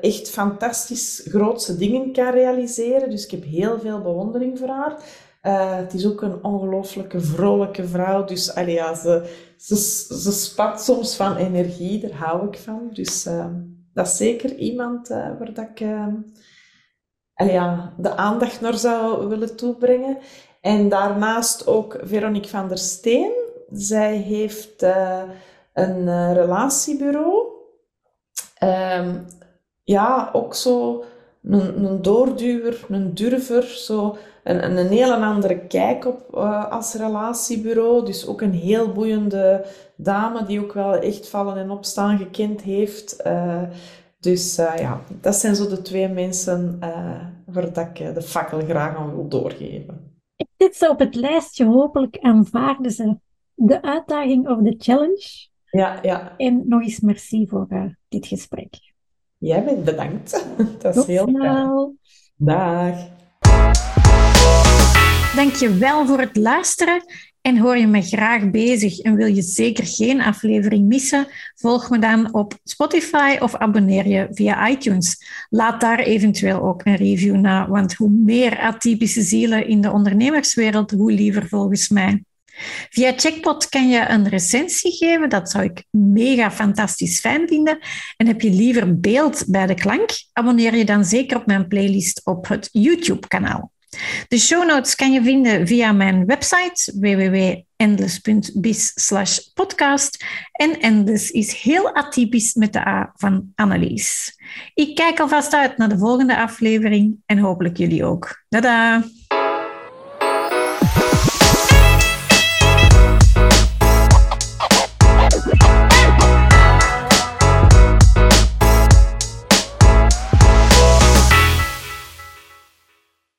echt fantastisch grootse dingen kan realiseren. Dus ik heb heel veel bewondering voor haar. Uh, het is ook een ongelooflijke vrolijke vrouw. Dus allee, ja, ze, ze, ze spat soms van energie, daar hou ik van. Dus uh, dat is zeker iemand uh, waar dat ik allee, ja, de aandacht naar zou willen toebrengen. En daarnaast ook Veronique van der Steen. Zij heeft een relatiebureau. Um, ja, ook zo een, een doorduwer, een durver, zo een, een hele andere kijk op uh, als relatiebureau. Dus ook een heel boeiende dame die ook wel echt vallen en opstaan gekend heeft. Uh, dus uh, ja, dat zijn zo de twee mensen waar dat ik de fakkel graag aan wil doorgeven. Ik zit ze op het lijstje. Hopelijk aanvaarden ze de uitdaging of de challenge. Ja, ja. En nog eens merci voor dit gesprek. Jij bent bedankt. Dat is heel fijn. Dag. Dank je wel voor het luisteren. En hoor je me graag bezig en wil je zeker geen aflevering missen? Volg me dan op Spotify of abonneer je via iTunes. Laat daar eventueel ook een review na, want hoe meer atypische zielen in de ondernemerswereld, hoe liever volgens mij. Via Checkpot kan je een recensie geven. Dat zou ik mega fantastisch fijn vinden. En heb je liever beeld bij de klank? Abonneer je dan zeker op mijn playlist op het YouTube-kanaal. De show notes kan je vinden via mijn website www.endless.biz podcast. En Endless is heel atypisch met de A van Annelies. Ik kijk alvast uit naar de volgende aflevering en hopelijk jullie ook. Tada!